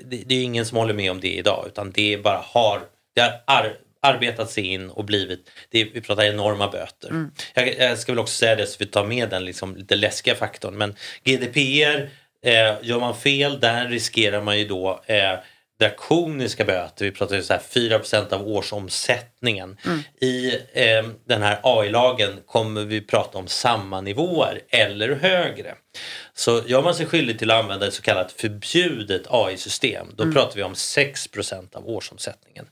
Det, är ingen som håller med om det idag utan det bara har, det har ar, arbetat sig in och blivit, det är, vi pratar enorma böter. Mm. Jag, jag, ska väl också säga det så vi tar med den liksom lite läskiga faktorn men GDPR, eh, gör man fel där riskerar man ju då eh, drakoniska böter. Vi pratar ju så här 4% av årsomsättningen. Mm. I eh, den här AI-lagen kommer vi prata om samma nivåer eller högre. Så gör man sig skyldig till att använda ett så kallat förbjudet AI-system då mm. pratar vi om 6% av årsomsättningen.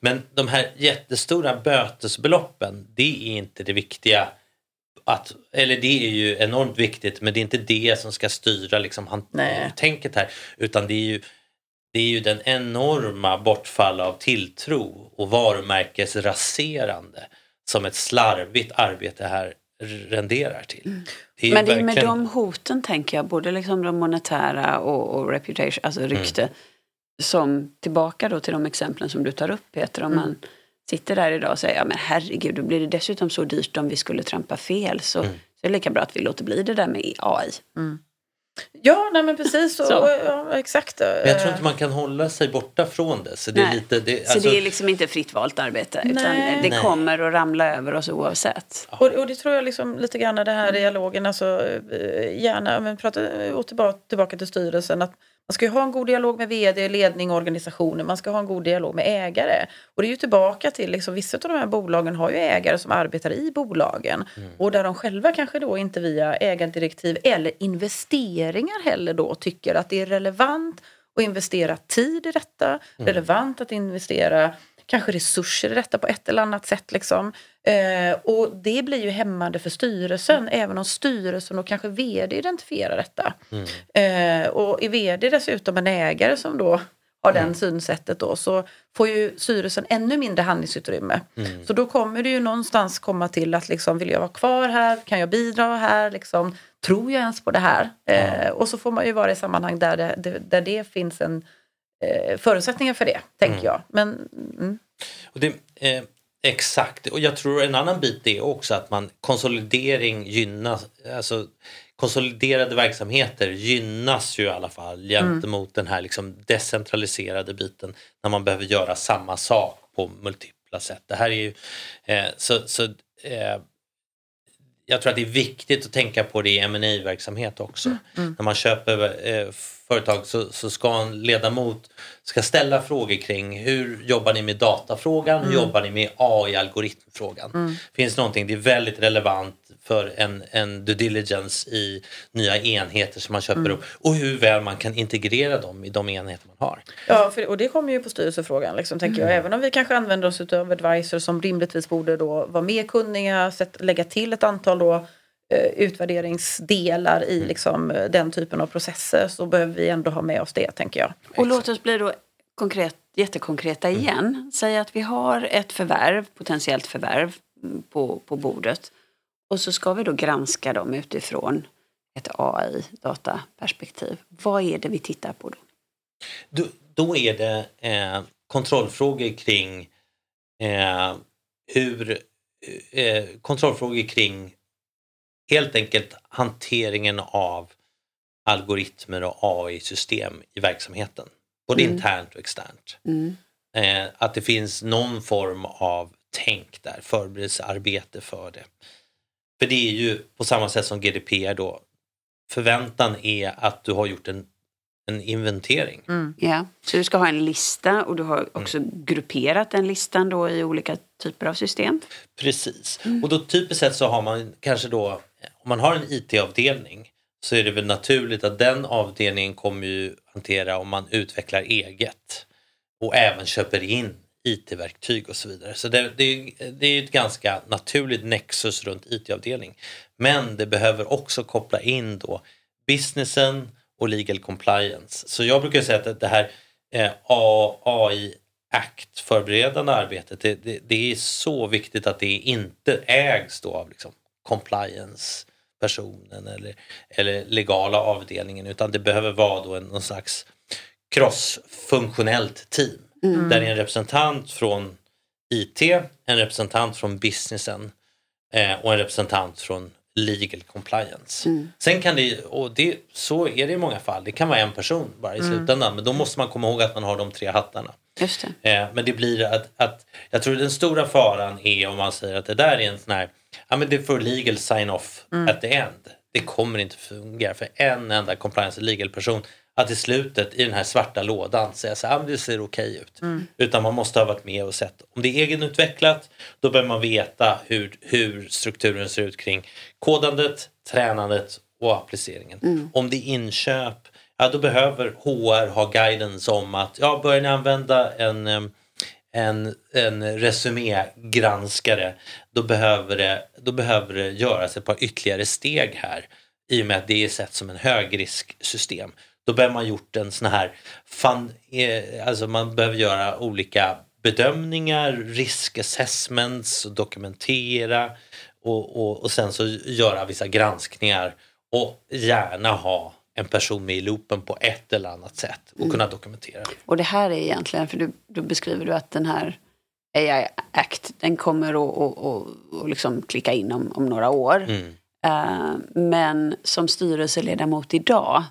Men de här jättestora bötesbeloppen det är inte det viktiga att, eller det är ju enormt viktigt men det är inte det som ska styra liksom, tänket här utan det är ju det är ju den enorma bortfall av tilltro och varumärkesraserande som ett slarvigt arbete här renderar till. Mm. Det Men det är med de hoten tänker jag, både liksom de monetära och, och reputation, alltså mm. rykte, mm. som tillbaka då till de exemplen som du tar upp Peter, om mm. man sitter där idag och säger ja men herregud, då blir det dessutom så dyrt om vi skulle trampa fel så, mm. så är det lika bra att vi låter bli det där med AI. Mm. Ja, nej men precis. Och, ja, exakt. Men jag tror inte man kan hålla sig borta från det. Så det, är, lite, det, alltså... så det är liksom inte fritt valt arbete. Nej. Utan det nej. kommer att ramla över oss oavsett. Och, och det tror jag liksom lite grann det här dialogen, alltså eh, gärna, men prata och tillbaka, tillbaka till styrelsen. att man ska ju ha en god dialog med vd, ledning och organisationer. Man ska ha en god dialog med ägare. Och det är ju tillbaka till, liksom, vissa av de här bolagen har ju ägare som arbetar i bolagen. Mm. Och där de själva kanske då inte via ägardirektiv eller investeringar heller då tycker att det är relevant att investera tid i detta. Mm. Relevant att investera kanske resurser i detta på ett eller annat sätt. Liksom. Eh, och det blir ju hämmande för styrelsen, mm. även om styrelsen och kanske vd identifierar detta. Mm. Eh, och är vd dessutom en ägare som då har mm. den synsättet då så får ju styrelsen ännu mindre handlingsutrymme. Mm. Så då kommer det ju någonstans komma till att liksom, vill jag vara kvar här? Kan jag bidra här? Liksom, tror jag ens på det här? Eh, och så får man ju vara i sammanhang där det, där det finns en eh, förutsättningar för det, tänker mm. jag. Men, mm. och det, eh, exakt, och jag tror en annan bit är också att man konsolidering gynnas, alltså konsoliderade verksamheter gynnas ju i alla fall gentemot mm. den här liksom decentraliserade biten när man behöver göra samma sak på multipla sätt. Det här är ju, eh, så, så eh, jag tror att det är viktigt att tänka på det i ma verksamhet också. Mm. Mm. När man köper eh, företag så, så ska en ledamot ska ställa frågor kring hur jobbar ni med datafrågan, mm. hur jobbar ni med AI-algoritmfrågan? Mm. Finns någonting, det är väldigt relevant för en, en due diligence i nya enheter som man köper mm. upp och hur väl man kan integrera dem i de enheter man har. Ja, för, och det kommer ju på styrelsefrågan, liksom, tänker jag. Mm. Även om vi kanske använder oss av advisor som rimligtvis borde då vara mer kunniga, sätt, lägga till ett antal då utvärderingsdelar i mm. liksom, eh, den typen av processer så behöver vi ändå ha med oss det, tänker jag. Och låt oss bli då konkret, jättekonkreta mm. igen. Mm. Säg att vi har ett förvärv, potentiellt förvärv mm, på, på bordet. Och så ska vi då granska dem utifrån ett AI-dataperspektiv. Vad är det vi tittar på då? Då, då är det eh, kontrollfrågor kring eh, hur eh, kontrollfrågor kring helt enkelt hanteringen av algoritmer och AI-system i verksamheten. Både mm. internt och externt. Mm. Eh, att det finns någon form av tänk där, förberedelsearbete för det. För det är ju på samma sätt som GDPR då, förväntan är att du har gjort en en inventering. Mm. Ja, så du ska ha en lista och du har också grupperat den listan då i olika typer av system. Precis. Och då typiskt sett så har man kanske då, om man har en IT-avdelning så är det väl naturligt att den avdelningen kommer ju hantera om man utvecklar eget och även köper in IT-verktyg och så vidare. Så det, det, det är ett ganska naturligt nexus runt IT-avdelning. Men det behöver också koppla in då businessen och legal compliance. Så jag brukar säga att det här eh, AI Act förberedande arbetet, det, det, det, är så viktigt att det inte ägs då av liksom compliance personen eller, eller legala avdelningen utan det behöver vara då en, någon slags crossfunktionellt team. Mm. Där det är en representant från IT, en representant från businessen eh, och en representant från legal compliance. Mm. Sen kan det, och det, så är det i många fall, det kan vara en person bara i mm. slutändan men då måste man komma ihåg att man har de tre hattarna. Just det. Eh, men det blir att, att, jag tror den stora faran är om man säger att det där är en sån här, ja men det får legal sign off mm. at the end. Det kommer inte fungera för en enda compliance legal person att i slutet i den här svarta lådan säga så här, det ser okej okay ut. Mm. Utan man måste ha varit med och sett. Om det är egenutvecklat då behöver man veta hur, hur strukturen ser ut kring kodandet, tränandet och appliceringen. Mm. Om det är inköp, ja då behöver HR ha guidance om att ja, börjar ni använda en en, en resumégranskare då behöver, det, då behöver det göras ett par ytterligare steg här i och med att det är sett som en högrisksystem. Då behöver man gjort en sån här, fun, eh, alltså man behöver göra olika bedömningar, riskassessments och dokumentera och, och, och sen så göra vissa granskningar och gärna ha en person med i loopen på ett eller annat sätt och mm. kunna dokumentera. Och det här är egentligen, för du, då beskriver du att den här AI Act, den kommer att och, och, och liksom klicka in om, om några år. Mm. Uh, men som styrelseledamot idag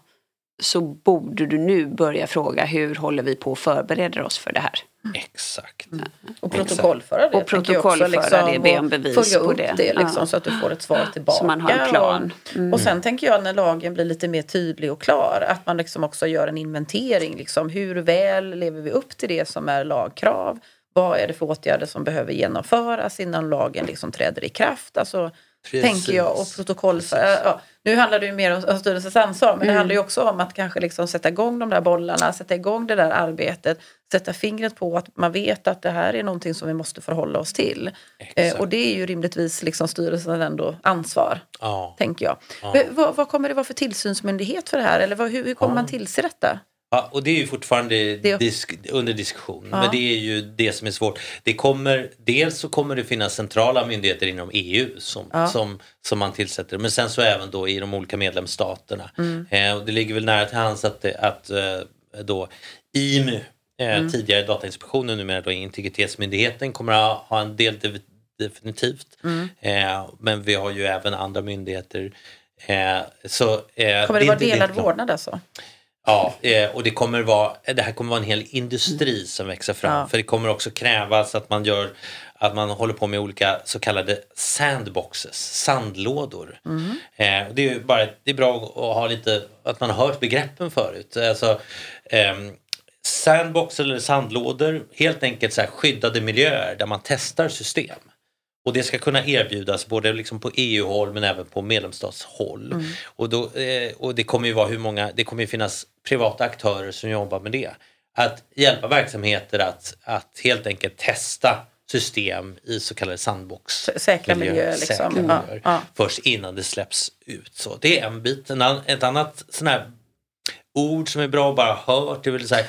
så borde du nu börja fråga hur håller vi på att förbereda oss för det här. Exakt. Mm. Och protokollföra det. Och protokollföra liksom, det, be om bevis följa på upp det. det liksom, ja. så att du får ett svar tillbaka. Så man har en plan. Mm. Och sen tänker jag när lagen blir lite mer tydlig och klar att man liksom också gör en inventering. Liksom, hur väl lever vi upp till det som är lagkrav? Vad är det för åtgärder som behöver genomföras innan lagen liksom träder i kraft? Alltså, tänker jag. Och protokoll för, ja, nu handlar det ju mer om styrelsens ansvar men mm. det handlar ju också om att kanske liksom sätta igång de där bollarna, sätta igång det där arbetet, sätta fingret på att man vet att det här är någonting som vi måste förhålla oss till. Eh, och det är ju rimligtvis liksom styrelsen ändå ansvar, ja. tänker jag. Ja. Vad, vad, kommer det vara för tillsynsmyndighet för det här eller vad, hur, hur kommer man tillse detta? Ja, och det är ju fortfarande disk, under diskussion. Ja. Men det är ju det som är svårt. Det kommer, dels så kommer det finnas centrala myndigheter inom EU som, ja. som, som man tillsätter. Men sen så även då i de olika medlemsstaterna. Mm. Eh, och det ligger väl nära till hands att, att eh, då IMU, eh, mm. tidigare Datainspektionen, numera då Integritetsmyndigheten, kommer att ha en del definitivt. Mm. Eh, men vi har ju även andra myndigheter. Eh, så, eh, kommer det vara delad vårdnad alltså? Ja, eh, och det kommer vara, det här kommer vara en hel industri som växer fram. Ja. För det kommer också krävas att man gör att man håller på med olika så kallade sandboxes, sandlådor. Mm. Eh, det, är bara, det är bra att ha lite, att man har hört begreppen förut. Alltså, eh, sandbox eller sandlådor, helt enkelt så skyddade miljöer där man testar system. Och det ska kunna erbjudas både liksom på EU-håll men även på medlemsstatshåll. Mm. Och, då, eh, och det kommer ju vara hur många, det kommer ju finnas privata aktörer som jobbar med det. Att hjälpa verksamheter att, att helt enkelt testa system i så kallade sandbox. Säkra miljöer. Liksom. Säkra miljöer ja, ja. Först innan det släpps ut. Så det är en bit. En, ett annat sån här ord som är bra att bara hört. Det är väl så här,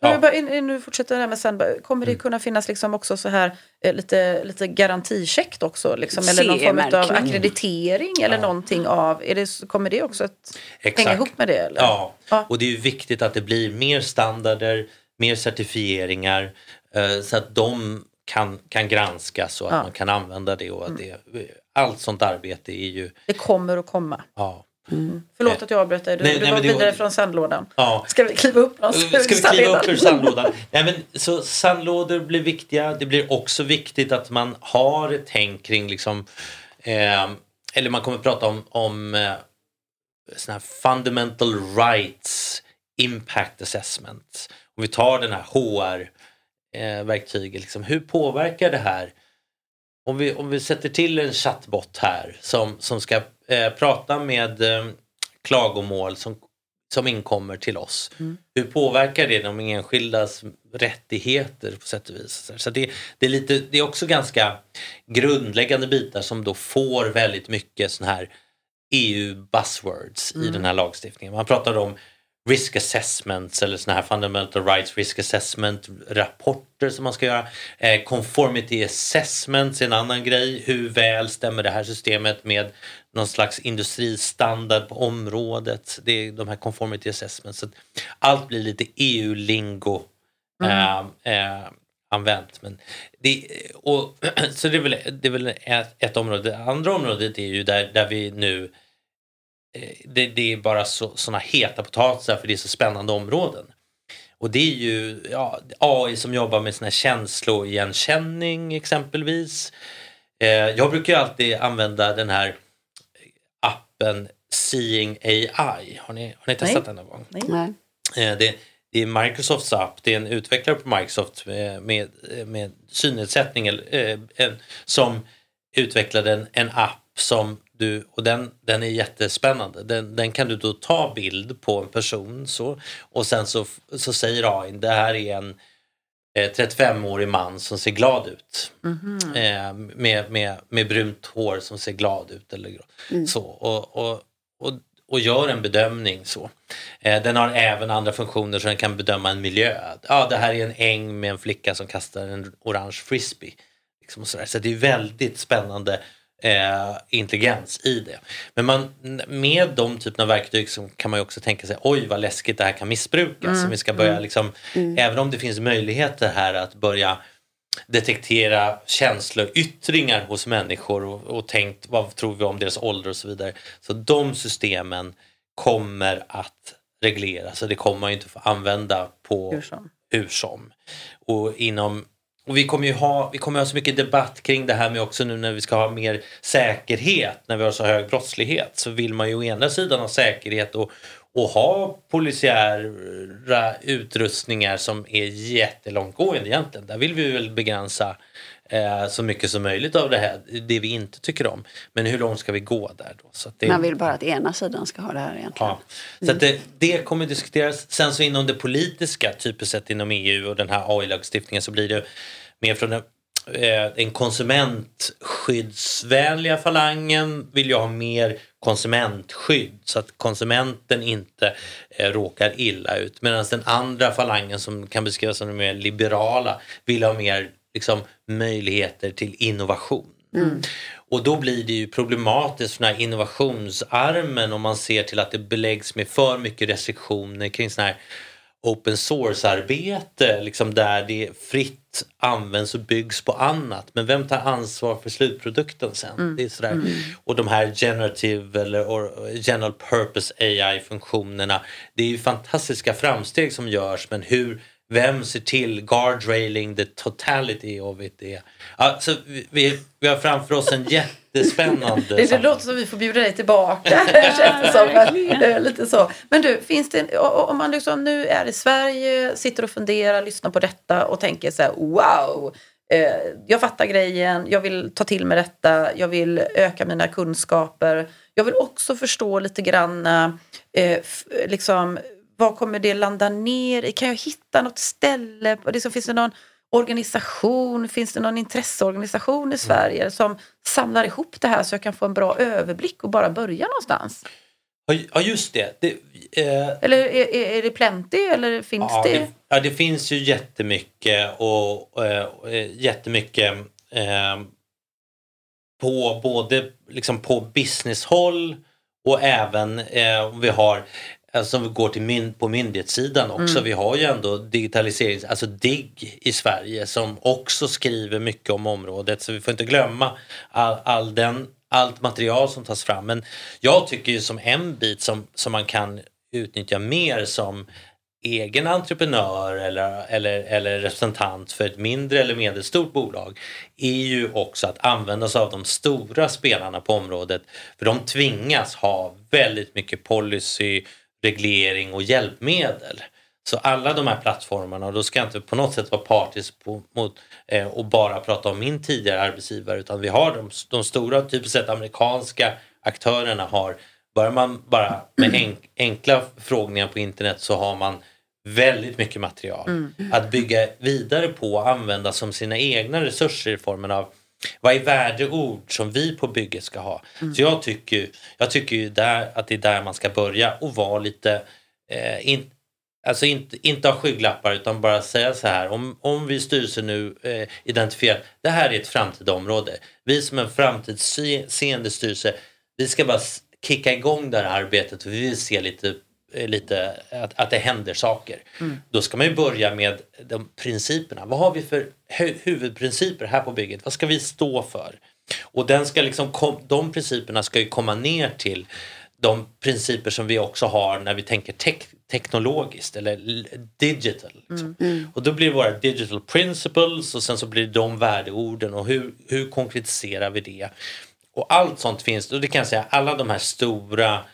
Ja. Bara, nu fortsätter det här med sen, kommer det mm. kunna finnas liksom också så här eh, lite, lite garanticheckt också? Liksom, eller någon form av akkreditering eller ja. någonting av, är det, kommer det också att Exakt. hänga ihop med det? Eller? Ja. ja, och det är ju viktigt att det blir mer standarder, mer certifieringar eh, så att de kan, kan granskas och att man kan använda det och att mm. det, allt sånt arbete är ju... Det kommer att komma. Ja. Mm. Förlåt att jag avbröt dig. Du, nej, du nej, var vidare var... från sandlådan. Ja. Ska vi kliva upp någonstans? Ska vi kliva upp ur sandlådan? nej, men, så sandlådor blir viktiga. Det blir också viktigt att man har ett tänk kring liksom, eh, eller man kommer prata om, om eh, såna fundamental rights impact assessment. Om vi tar den här HR-verktyget, liksom, hur påverkar det här om vi, om vi sätter till en chattbot här som, som ska eh, prata med eh, klagomål som, som inkommer till oss. Mm. Hur påverkar det de enskildas rättigheter på sätt och vis? Så det, det, är lite, det är också ganska grundläggande bitar som då får väldigt mycket sån här EU buzzwords mm. i den här lagstiftningen. Man pratar om risk assessments eller såna här fundamental rights risk assessment rapporter som man ska göra. Eh, conformity assessments är en annan grej. Hur väl stämmer det här systemet med någon slags industristandard på området? Det är de här conformity assessments. Så allt blir lite EU-lingo mm. eh, eh, använt. Men det, och, så det är väl, det är väl ett, ett område. Det andra området är ju där, där vi nu det, det är bara så, såna heta potatisar för det är så spännande områden. Och det är ju ja, AI som jobbar med här känsloigenkänning exempelvis. Eh, jag brukar alltid använda den här appen Seeing AI. Har ni, har ni testat Nej. den någon gång? Nej. Eh, det, det, är Microsofts app, det är en utvecklare på Microsoft med, med, med synnedsättning eh, som utvecklade en, en app som du, och den, den är jättespännande. Den, den kan du då ta bild på en person så, och sen så, så säger AI det här är en eh, 35-årig man som ser glad ut. Mm -hmm. eh, med, med, med brunt hår som ser glad ut. Eller mm. så, och, och, och, och gör en bedömning så. Eh, den har även andra funktioner så den kan bedöma en miljö. Ja, det här är en äng med en flicka som kastar en orange frisbee. Liksom så, så det är väldigt spännande eh, intelligens i det. Men man, med de typerna av verktyg så kan man också tänka sig oj vad läskigt det här kan missbrukas. Mm. Så vi ska börja mm. liksom, mm. Även om det finns möjligheter här att börja detektera känsloyttringar hos människor och, och tänkt vad tror vi om deras ålder och så vidare. Så de systemen kommer att regleras och det kommer man ju inte få använda på hur som. Hur som. Och inom och vi kommer ju ha, vi kommer ha så mycket debatt kring det här med också nu när vi ska ha mer säkerhet, när vi har så hög brottslighet, så vill man ju å ena sidan ha säkerhet och, och ha polisiära utrustningar som är jättelångtgående egentligen. Där vill vi väl begränsa eh, så mycket som möjligt av det här, det vi inte tycker om. Men hur långt ska vi gå där då? Så det, Man vill bara att ena sidan ska ha det här egentligen. Ja. Så mm. det, det kommer diskuteras. Sen så inom det politiska, typiskt sett inom EU och den här AI-lagstiftningen så blir det mer från den, eh, den konsumentskyddsvänliga falangen vill jag ha mer konsumentskydd så att konsumenten inte eh, råkar illa ut. Medan den andra falangen som kan beskrivas som den mer liberala vill ha mer liksom, möjligheter till innovation. Mm. Och då blir det ju problematiskt för den här innovationsarmen om man ser till att det beläggs med för mycket restriktioner kring sån här open source-arbete liksom där det fritt används och byggs på annat. Men vem tar ansvar för slutprodukten sen? Mm. Det är sådär. Mm. Och de här generative eller general purpose AI-funktionerna. Det är ju fantastiska framsteg som görs men hur vem ser till guardrailing the totality of it? Är. Alltså, vi, vi har framför oss en jättespännande... det, det låter som vi får bjuda dig tillbaka. känns som. Men, lite så. Men du, finns det, om man liksom nu är i Sverige, sitter och funderar, lyssnar på detta och tänker så här wow. Eh, jag fattar grejen, jag vill ta till mig detta, jag vill öka mina kunskaper. Jag vill också förstå lite grann eh, liksom vad kommer det landa ner i? Kan jag hitta något ställe? Liksom, finns det någon organisation, finns det någon intresseorganisation i Sverige som samlar ihop det här så jag kan få en bra överblick och bara börja någonstans? Ja, just det. det eh... Eller är, är, det plenty eller finns ja, det? det? Ja, det finns ju jättemycket och äh, jättemycket äh, på både liksom på businesshåll och även eh, vi har som alltså, går till mynd, på myndighetssidan också. Mm. Vi har ju ändå digitalisering, alltså DIGG i Sverige som också skriver mycket om området så vi får inte glömma all, all den, allt material som tas fram. Men jag tycker ju som en bit som, som man kan utnyttja mer som egen entreprenör eller, eller, eller representant för ett mindre eller medelstort bolag är ju också att använda sig av de stora spelarna på området. För de tvingas ha väldigt mycket policy reglering och hjälpmedel. Så alla de här plattformarna, och då ska jag inte på något sätt vara partisk på, mot, eh, och bara prata om min tidigare arbetsgivare utan vi har de, de stora, typiskt sett amerikanska aktörerna har, börjar man bara med enk, enkla frågningar på internet så har man väldigt mycket material mm. att bygga vidare på och använda som sina egna resurser i formen av vad är värdeord som vi på bygget ska ha? Mm. Så jag tycker, jag tycker ju där, att det är där man ska börja och vara lite eh, in, Alltså inte, inte ha skygglappar utan bara säga så här. Om, om vi i styrelsen nu eh, identifierar det här är ett framtida område. Vi som en framtidsseende styrelse, vi ska bara kicka igång det här arbetet och vi vill se lite, lite att, att det händer saker. Mm. Då ska man ju börja med de principerna. Vad har vi för hu huvudprinciper här på bygget? Vad ska vi stå för? Och den ska liksom de principerna ska ju komma ner till de principer som vi också har när vi tänker te teknologiskt eller digital. Liksom. Mm. Mm. Och då blir det våra digital principles och sen så blir det de värdeorden och hur, hur konkretiserar vi det? Och allt sånt finns, och det kan jag säga, alla de här stora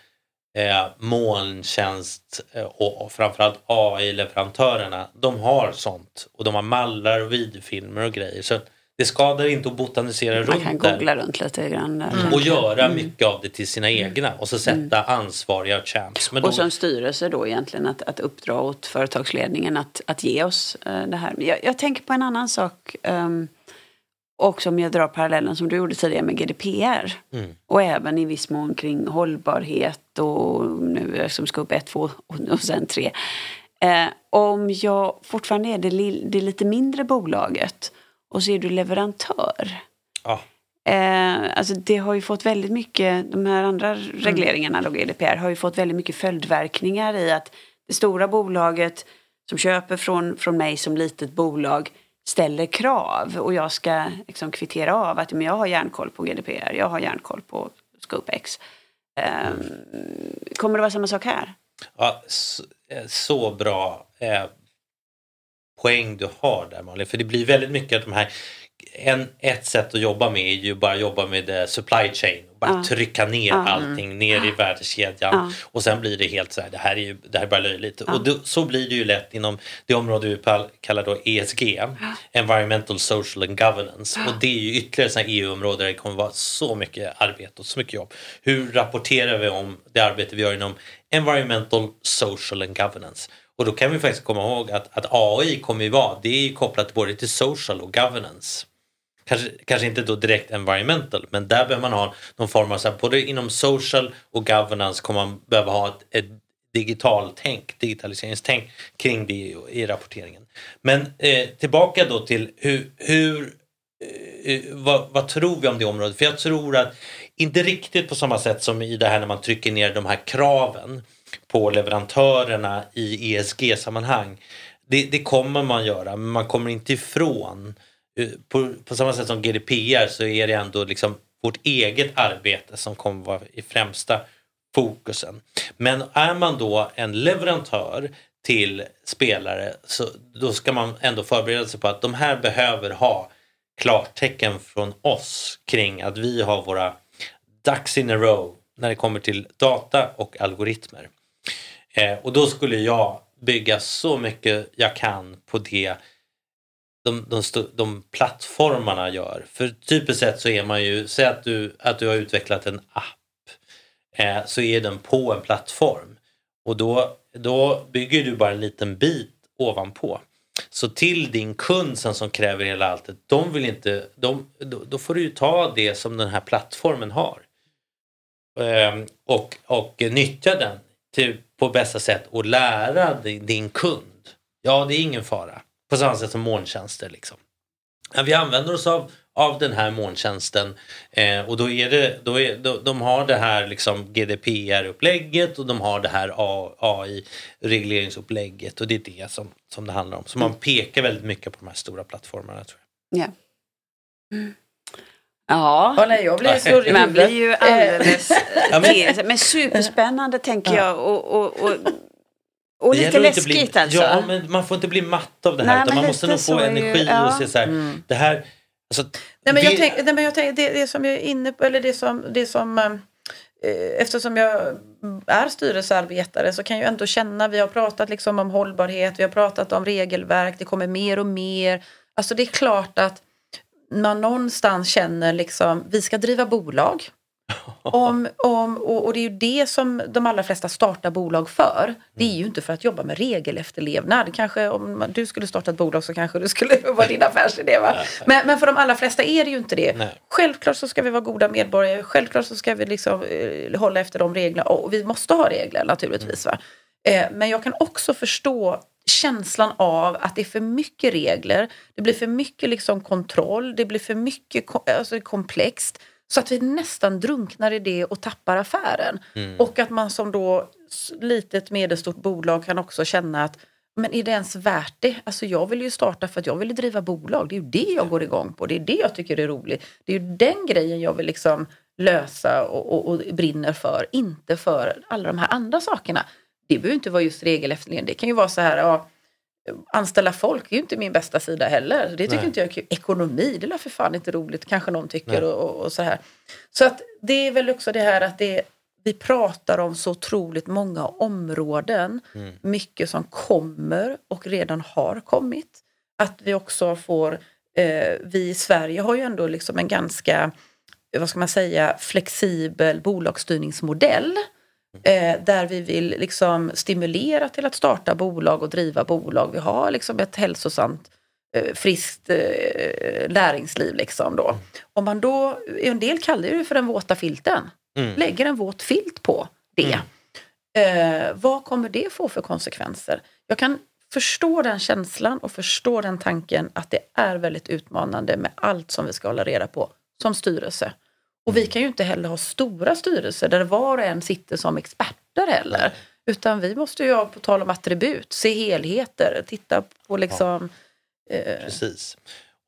eh, molntjänst eh, och, framförallt AI-leverantörerna, de har sånt. Och de har mallar och videofilmer och grejer. Så det skadar inte att botanisera runt Man kan googla runt lite grann. Mm. Och göra mm. mycket av det till sina egna och så sätta mm. ansvariga champs. Men och som styrelse då egentligen att, att uppdra åt företagsledningen att, att ge oss uh, det här. Jag, jag, tänker på en annan sak. Um, och som jag drar parallellen som du gjorde tidigare med GDPR. Mm. Och även i viss mån kring hållbarhet och nu som ska upp ett, två och sen tre. Eh, om jag fortfarande är det, det lite mindre bolaget och så är du leverantör. Ja. Eh, alltså det har ju fått väldigt mycket, de här andra mm. regleringarna, mm. GDPR, har ju fått väldigt mycket följdverkningar i att det stora bolaget som köper från, från mig som litet bolag ställer krav och jag ska liksom kvittera av att men jag har järnkoll på GDPR, jag har järnkoll på ScopeX. Um, ehm, kommer det vara samma sak här? Ja, så, eh, så bra eh, poäng du har där Malin. För det blir väldigt mycket att de här en, ett sätt att jobba med är ju bara att jobba med eh, supply chain. Bara uh. trycka ner uh. allting ner i värdekedjan. Och sen blir det helt så här, det här är ju det här är bara löjligt. Och då, så blir det ju lätt inom det område vi kallar då ESG. Environmental, Social and Governance. Och det är ju ytterligare ett EU-område där det kommer vara så mycket arbete och så mycket jobb. Hur rapporterar vi om det arbete vi gör inom Environmental, Social and Governance? Och då kan vi faktiskt komma ihåg att, att AI kommer ju vara, det är kopplat både till social och governance. Kanske, kanske inte då direkt environmental, men där behöver man ha någon form av, så här, både inom social och governance kommer man behöva ha ett, ett digitaltänk, digitaliseringstänk kring det i, i rapporteringen. Men eh, tillbaka då till hur, hur eh, eh, vad, vad, tror vi om det området? För jag tror att inte riktigt på samma sätt som i det här när man trycker ner de här kraven på leverantörerna i ESG-sammanhang. Det, det, kommer man göra, men man kommer inte ifrån. Eh, på, på samma sätt som GDPR så är det ändå liksom vårt eget arbete som kommer vara i främsta fokusen. Men är man då en leverantör till spelare så då ska man ändå förbereda sig på att de här behöver ha klartecken från oss kring att vi har våra ducks in a row när det kommer till data och algoritmer. Eh, och då skulle jag bygga så mycket jag kan på det de, de, de plattformarna gör. För typiskt sett så är man ju, säg att du, att du har utvecklat en app, eh, så är den på en plattform. Och då, då bygger du bara en liten bit ovanpå. Så till din kund sen som kräver hela alltet, de vill inte, de, då, då får du ju ta det som den här plattformen har. Eh, och, och nyttja den till, på bästa sätt och lära din, din kund. Ja, det är ingen fara. På samma sätt som molntjänster. Liksom. Vi använder oss av, av den här molntjänsten eh, och då är det, då är, då, de har det här liksom GDPR-upplägget och de har det här AI-regleringsupplägget och det är det som, som det handlar om. Så man pekar väldigt mycket på de här stora plattformarna. tror jag. Ja. Mm. Ja, oh, nej, jag blir så man blir ju alldeles till. Men superspännande tänker jag. Och, och, och, och lite läskigt bli, alltså. Ja, men man får inte bli matt av det här. Nej, man måste nog få energi ju, ja. och se så här. Mm. Det här alltså, nej, men jag tänk, nej, men jag tänk, det, det som jag är inne på, eller det som, det som eh, eftersom jag är styrelsearbetare så kan jag ändå känna, vi har pratat liksom om hållbarhet, vi har pratat om regelverk, det kommer mer och mer. Alltså det är klart att man någonstans känner liksom, vi ska driva bolag. Om, om, och, och, det är ju det som de allra flesta startar bolag för. Det är ju inte för att jobba med regelefterlevnad. Kanske om du skulle starta ett bolag så kanske det skulle vara din affärsidé. Va? Men, men för de allra flesta är det ju inte det. Nej. Självklart så ska vi vara goda medborgare. Självklart så ska vi liksom, eh, hålla efter de reglerna. Och vi måste ha regler naturligtvis. Va? Eh, men jag kan också förstå känslan av att det är för mycket regler. Det blir för mycket liksom kontroll. Det blir för mycket alltså komplext. Så att vi nästan drunknar i det och tappar affären. Mm. Och att man som då litet medelstort bolag kan också känna att men är det ens värt det? Alltså jag vill ju starta för att jag vill driva bolag. Det är ju det jag går igång på. Det är det jag tycker är roligt. Det är ju den grejen jag vill liksom lösa och, och, och brinner för. Inte för alla de här andra sakerna. Det behöver inte vara just regelefterlevnad. Det kan ju vara så här, ja, anställa folk är ju inte min bästa sida heller. Det tycker Nej. inte jag är kul. Ekonomi, det är för fan inte roligt, kanske någon tycker. Och, och, så här. Så att det är väl också det här att det, vi pratar om så otroligt många områden. Mm. Mycket som kommer och redan har kommit. Att vi också får, eh, vi i Sverige har ju ändå liksom en ganska, vad ska man säga, flexibel bolagsstyrningsmodell Eh, där vi vill liksom stimulera till att starta bolag och driva bolag. Vi har liksom ett hälsosamt eh, friskt eh, näringsliv. Liksom då. Om man då, en del kallar det för den våta filten. Mm. Lägger en våt filt på det. Mm. Eh, vad kommer det få för konsekvenser? Jag kan förstå den känslan och förstå den tanken att det är väldigt utmanande med allt som vi ska hålla reda på som styrelse. Och vi kan ju inte heller ha stora styrelser där var och en sitter som experter heller. Utan vi måste ju, på tal om attribut, se helheter, titta på liksom... Ja. Eh... Precis.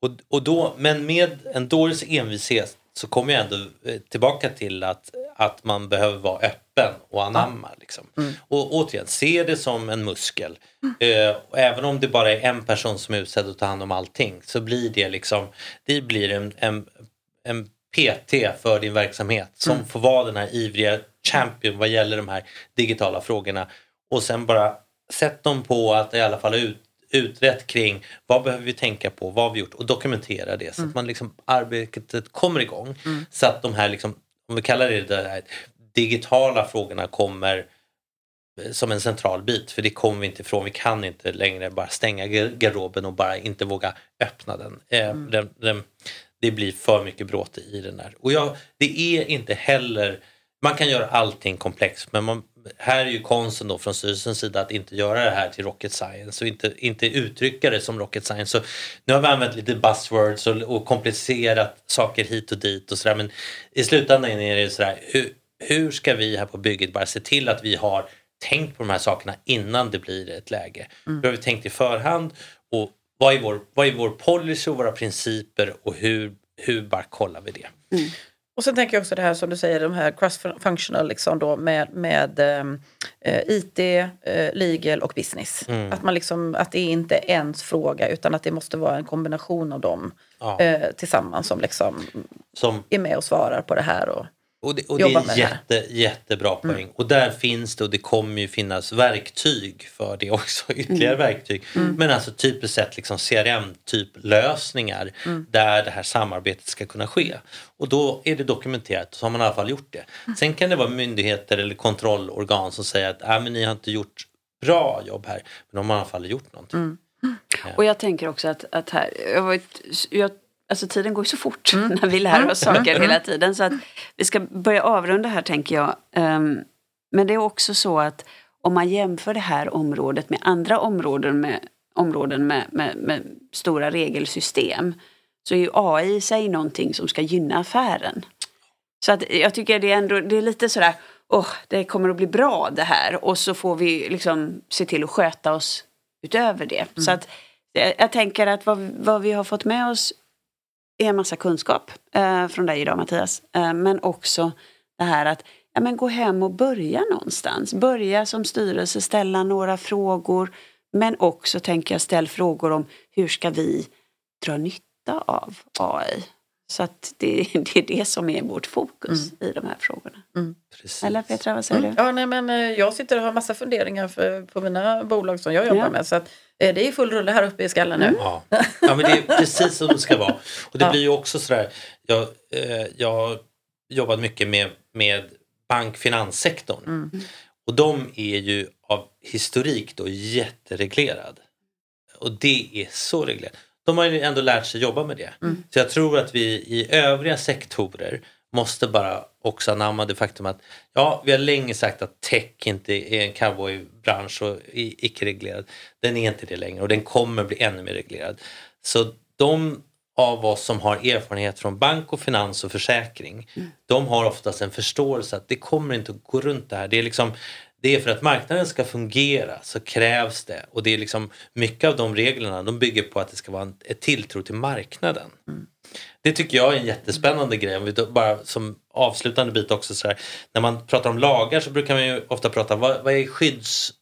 Och, och då, men med en dåres envishet så kommer jag ändå eh, tillbaka till att, att man behöver vara öppen och anamma. Liksom. Mm. Och återigen, se det som en muskel. Mm. Eh, även om det bara är en person som är utsedd att ta hand om allting så blir det liksom, det blir en, en, en PT för din verksamhet som mm. får vara den här ivriga champion vad gäller de här digitala frågorna. Och sen bara sätt dem på att i alla fall ut, utrett kring vad behöver vi tänka på, vad har vi gjort och dokumentera det så mm. att man liksom, arbetet kommer igång. Mm. Så att de här, liksom, om vi kallar det det här digitala frågorna kommer eh, som en central bit för det kommer vi inte ifrån. Vi kan inte längre bara stänga garderoben och bara inte våga öppna den. Eh, mm. den, den det blir för mycket bråte i den där. Och jag, det är inte heller, man kan göra allting komplext men man, här är ju konsten då från styrelsens sida att inte göra det här till rocket science och inte, inte uttrycka det som rocket science. Så nu har vi använt lite buzzwords och, och komplicerat saker hit och dit och sådär men i slutändan är det sådär hur, hur ska vi här på bygget bara se till att vi har tänkt på de här sakerna innan det blir ett läge. Mm. Då har vi tänkt i förhand och vad är vår, vad är vår policy och våra principer och hur, hur bara kollar vi det? Mm. Och sen tänker jag också det här som du säger, de här cross-functional liksom då med, med ehm, eh, IT, eh, legal och business. Mm. Att, man liksom, att det är inte ens fråga utan att det måste vara en kombination av dem ja. eh, tillsammans som, liksom som är med och svarar på det här. Och, och det, och det är en jätte, jättebra mm. poäng. Mm. Och där finns det och det kommer ju finnas verktyg för det också. Ytterligare mm. verktyg. Mm. Men alltså typiskt sett liksom CRM-typ lösningar mm. där det här samarbetet ska kunna ske. Och då är det dokumenterat så har man i alla fall gjort det. Mm. Sen kan det vara myndigheter eller kontrollorgan som säger att äh, men ni har inte gjort bra jobb här. Men de har i alla fall gjort någonting. Ja. Och jag tänker också att, att här, jag, varit, jag Alltså tiden går ju så fort mm. när vi lär oss saker mm. hela tiden. Så att vi ska börja avrunda här tänker jag. Um, men det är också så att om man jämför det här området med andra områden med, områden med, med, med stora regelsystem så är ju AI i sig någonting som ska gynna affären. Så att jag tycker det är ändå, det är lite sådär, åh, oh, det kommer att bli bra det här och så får vi liksom se till att sköta oss utöver det. Mm. Så att jag, jag tänker att vad, vad vi har fått med oss är en massa kunskap eh, från dig idag Mattias. Eh, men också det här att ja, men gå hem och börja någonstans. Börja som styrelse ställa några frågor. Men också tänker jag ställ frågor om hur ska vi dra nytta av AI? Så att det, det är det som är vårt fokus i de här frågorna. Precis. Eller Petra, vad säger du? Ja, nej, men eh, jag sitter och har massa funderingar för, på mina bolag som jag jobbar Ja. med. Så att, eh, det är full rulle här uppe i skallen nu. Ja. ja, men det är precis som det ska vara. Och det Ja. blir ju också sådär, jag, eh, jag har jobbat mycket med, med bank-finanssektorn. Mm. Och de är ju av historik då jättereglerad. Och det är så reglerat. De har ju ändå lärt sig jobba med det. Mm. Så jag tror att vi i övriga sektorer måste bara också anamma det faktum att ja, vi har länge sagt att tech inte är en cowboybransch och i- icke-reglerad. Den är inte det längre och den kommer bli ännu mer reglerad. Så de av oss som har erfarenhet från bank och finans och försäkring, de har oftast en förståelse att det kommer inte att gå runt det här. Det är liksom det är för att marknaden ska fungera så krävs det och det är liksom mycket av de reglerna de bygger på att det ska vara en ett tilltro till marknaden. Det tycker jag är en jättespännande grej. Om vi bara som avslutande bit också så här, när man pratar om lagar så brukar man ju ofta prata vad, vad är skydds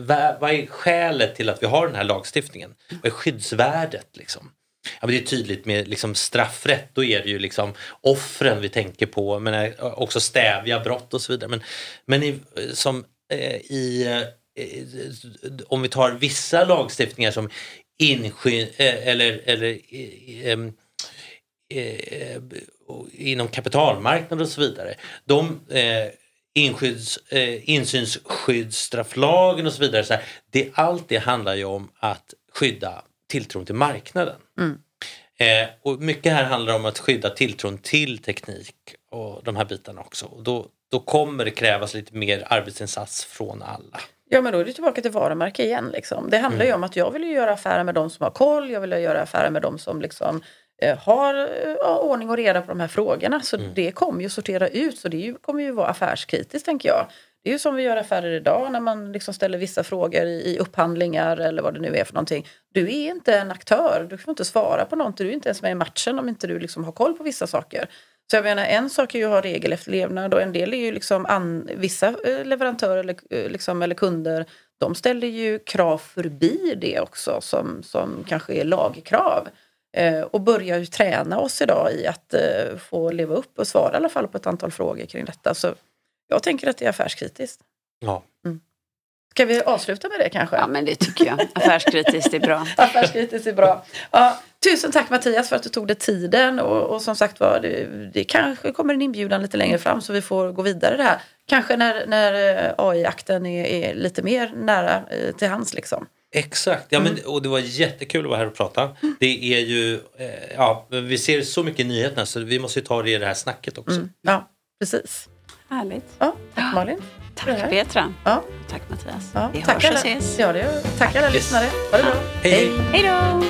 vad vad är skälet till att vi har den här lagstiftningen? Vad är skyddsvärdet liksom? Ja, men det är tydligt med liksom straffrätt, då är det ju liksom offren vi tänker på, men eh, också stävja brott och så vidare. Men, men i, som eh, i, eh, om vi tar vissa lagstiftningar som insky, eh, eller, eller eh, eh, inom kapitalmarknaden och så vidare. De eh, inskydds, eh, insynsskyddsstrafflagen och så vidare. Så här, det, allt det handlar ju om att skydda tilltron till marknaden. Eh, och mycket här handlar om att skydda tilltron till teknik och de här bitarna också. Och då, då kommer det krävas lite mer arbetsinsats från alla. Ja men då är det tillbaka till varumärke igen. Liksom. Det handlar ju om att jag vill ju göra affärer med de som har koll, jag vill göra affärer med de som liksom, eh, har eh, ja, ordning och reda på de här frågorna. Så det kommer ju sortera ut, så det ju, kommer ju vara affärskritiskt tänker jag. Det är ju som vi gör affärer idag när man liksom ställer vissa frågor i, i upphandlingar eller vad det nu är för någonting. Du är inte en aktör, du får inte svara på någonting, du är inte ens med i matchen om inte du liksom har koll på vissa saker. Så jag menar, en sak är ju att ha regelefterlevnad och en del är ju liksom an, vissa eh, leverantörer eller, eh, liksom, eller kunder de ställer ju krav förbi det också som, som kanske är lagkrav. Eh, och börjar ju träna oss idag i att eh, få leva upp och svara i alla fall på ett antal frågor kring detta. Så jag tänker att det är affärskritiskt. Ja. Ska vi avsluta med det kanske? Ja, men det tycker jag. Affärskritiskt är bra. Affärskritiskt är bra. Ja, tusen tack Mattias för att du tog dig tiden och, och som sagt var, det, det kanske kommer en inbjudan lite längre fram så vi får gå vidare det här. Kanske när, när eh, AI-akten är, är lite mer nära eh, till hands liksom. Exakt, ja, men, och det var jättekul att vara här och prata. Det är ju, eh, ja, vi ser så mycket i nyheterna så vi måste ju ta det i det här snacket också. Mm. Ja, precis. Härligt. Ja, tack Malin. Tack Petra. Ja, Tack Mattias. ja, Vi tack hörs och alla, ses. ja, det gör, tack alla Yes. lyssnare. Ha det bra. Hej. Hej då!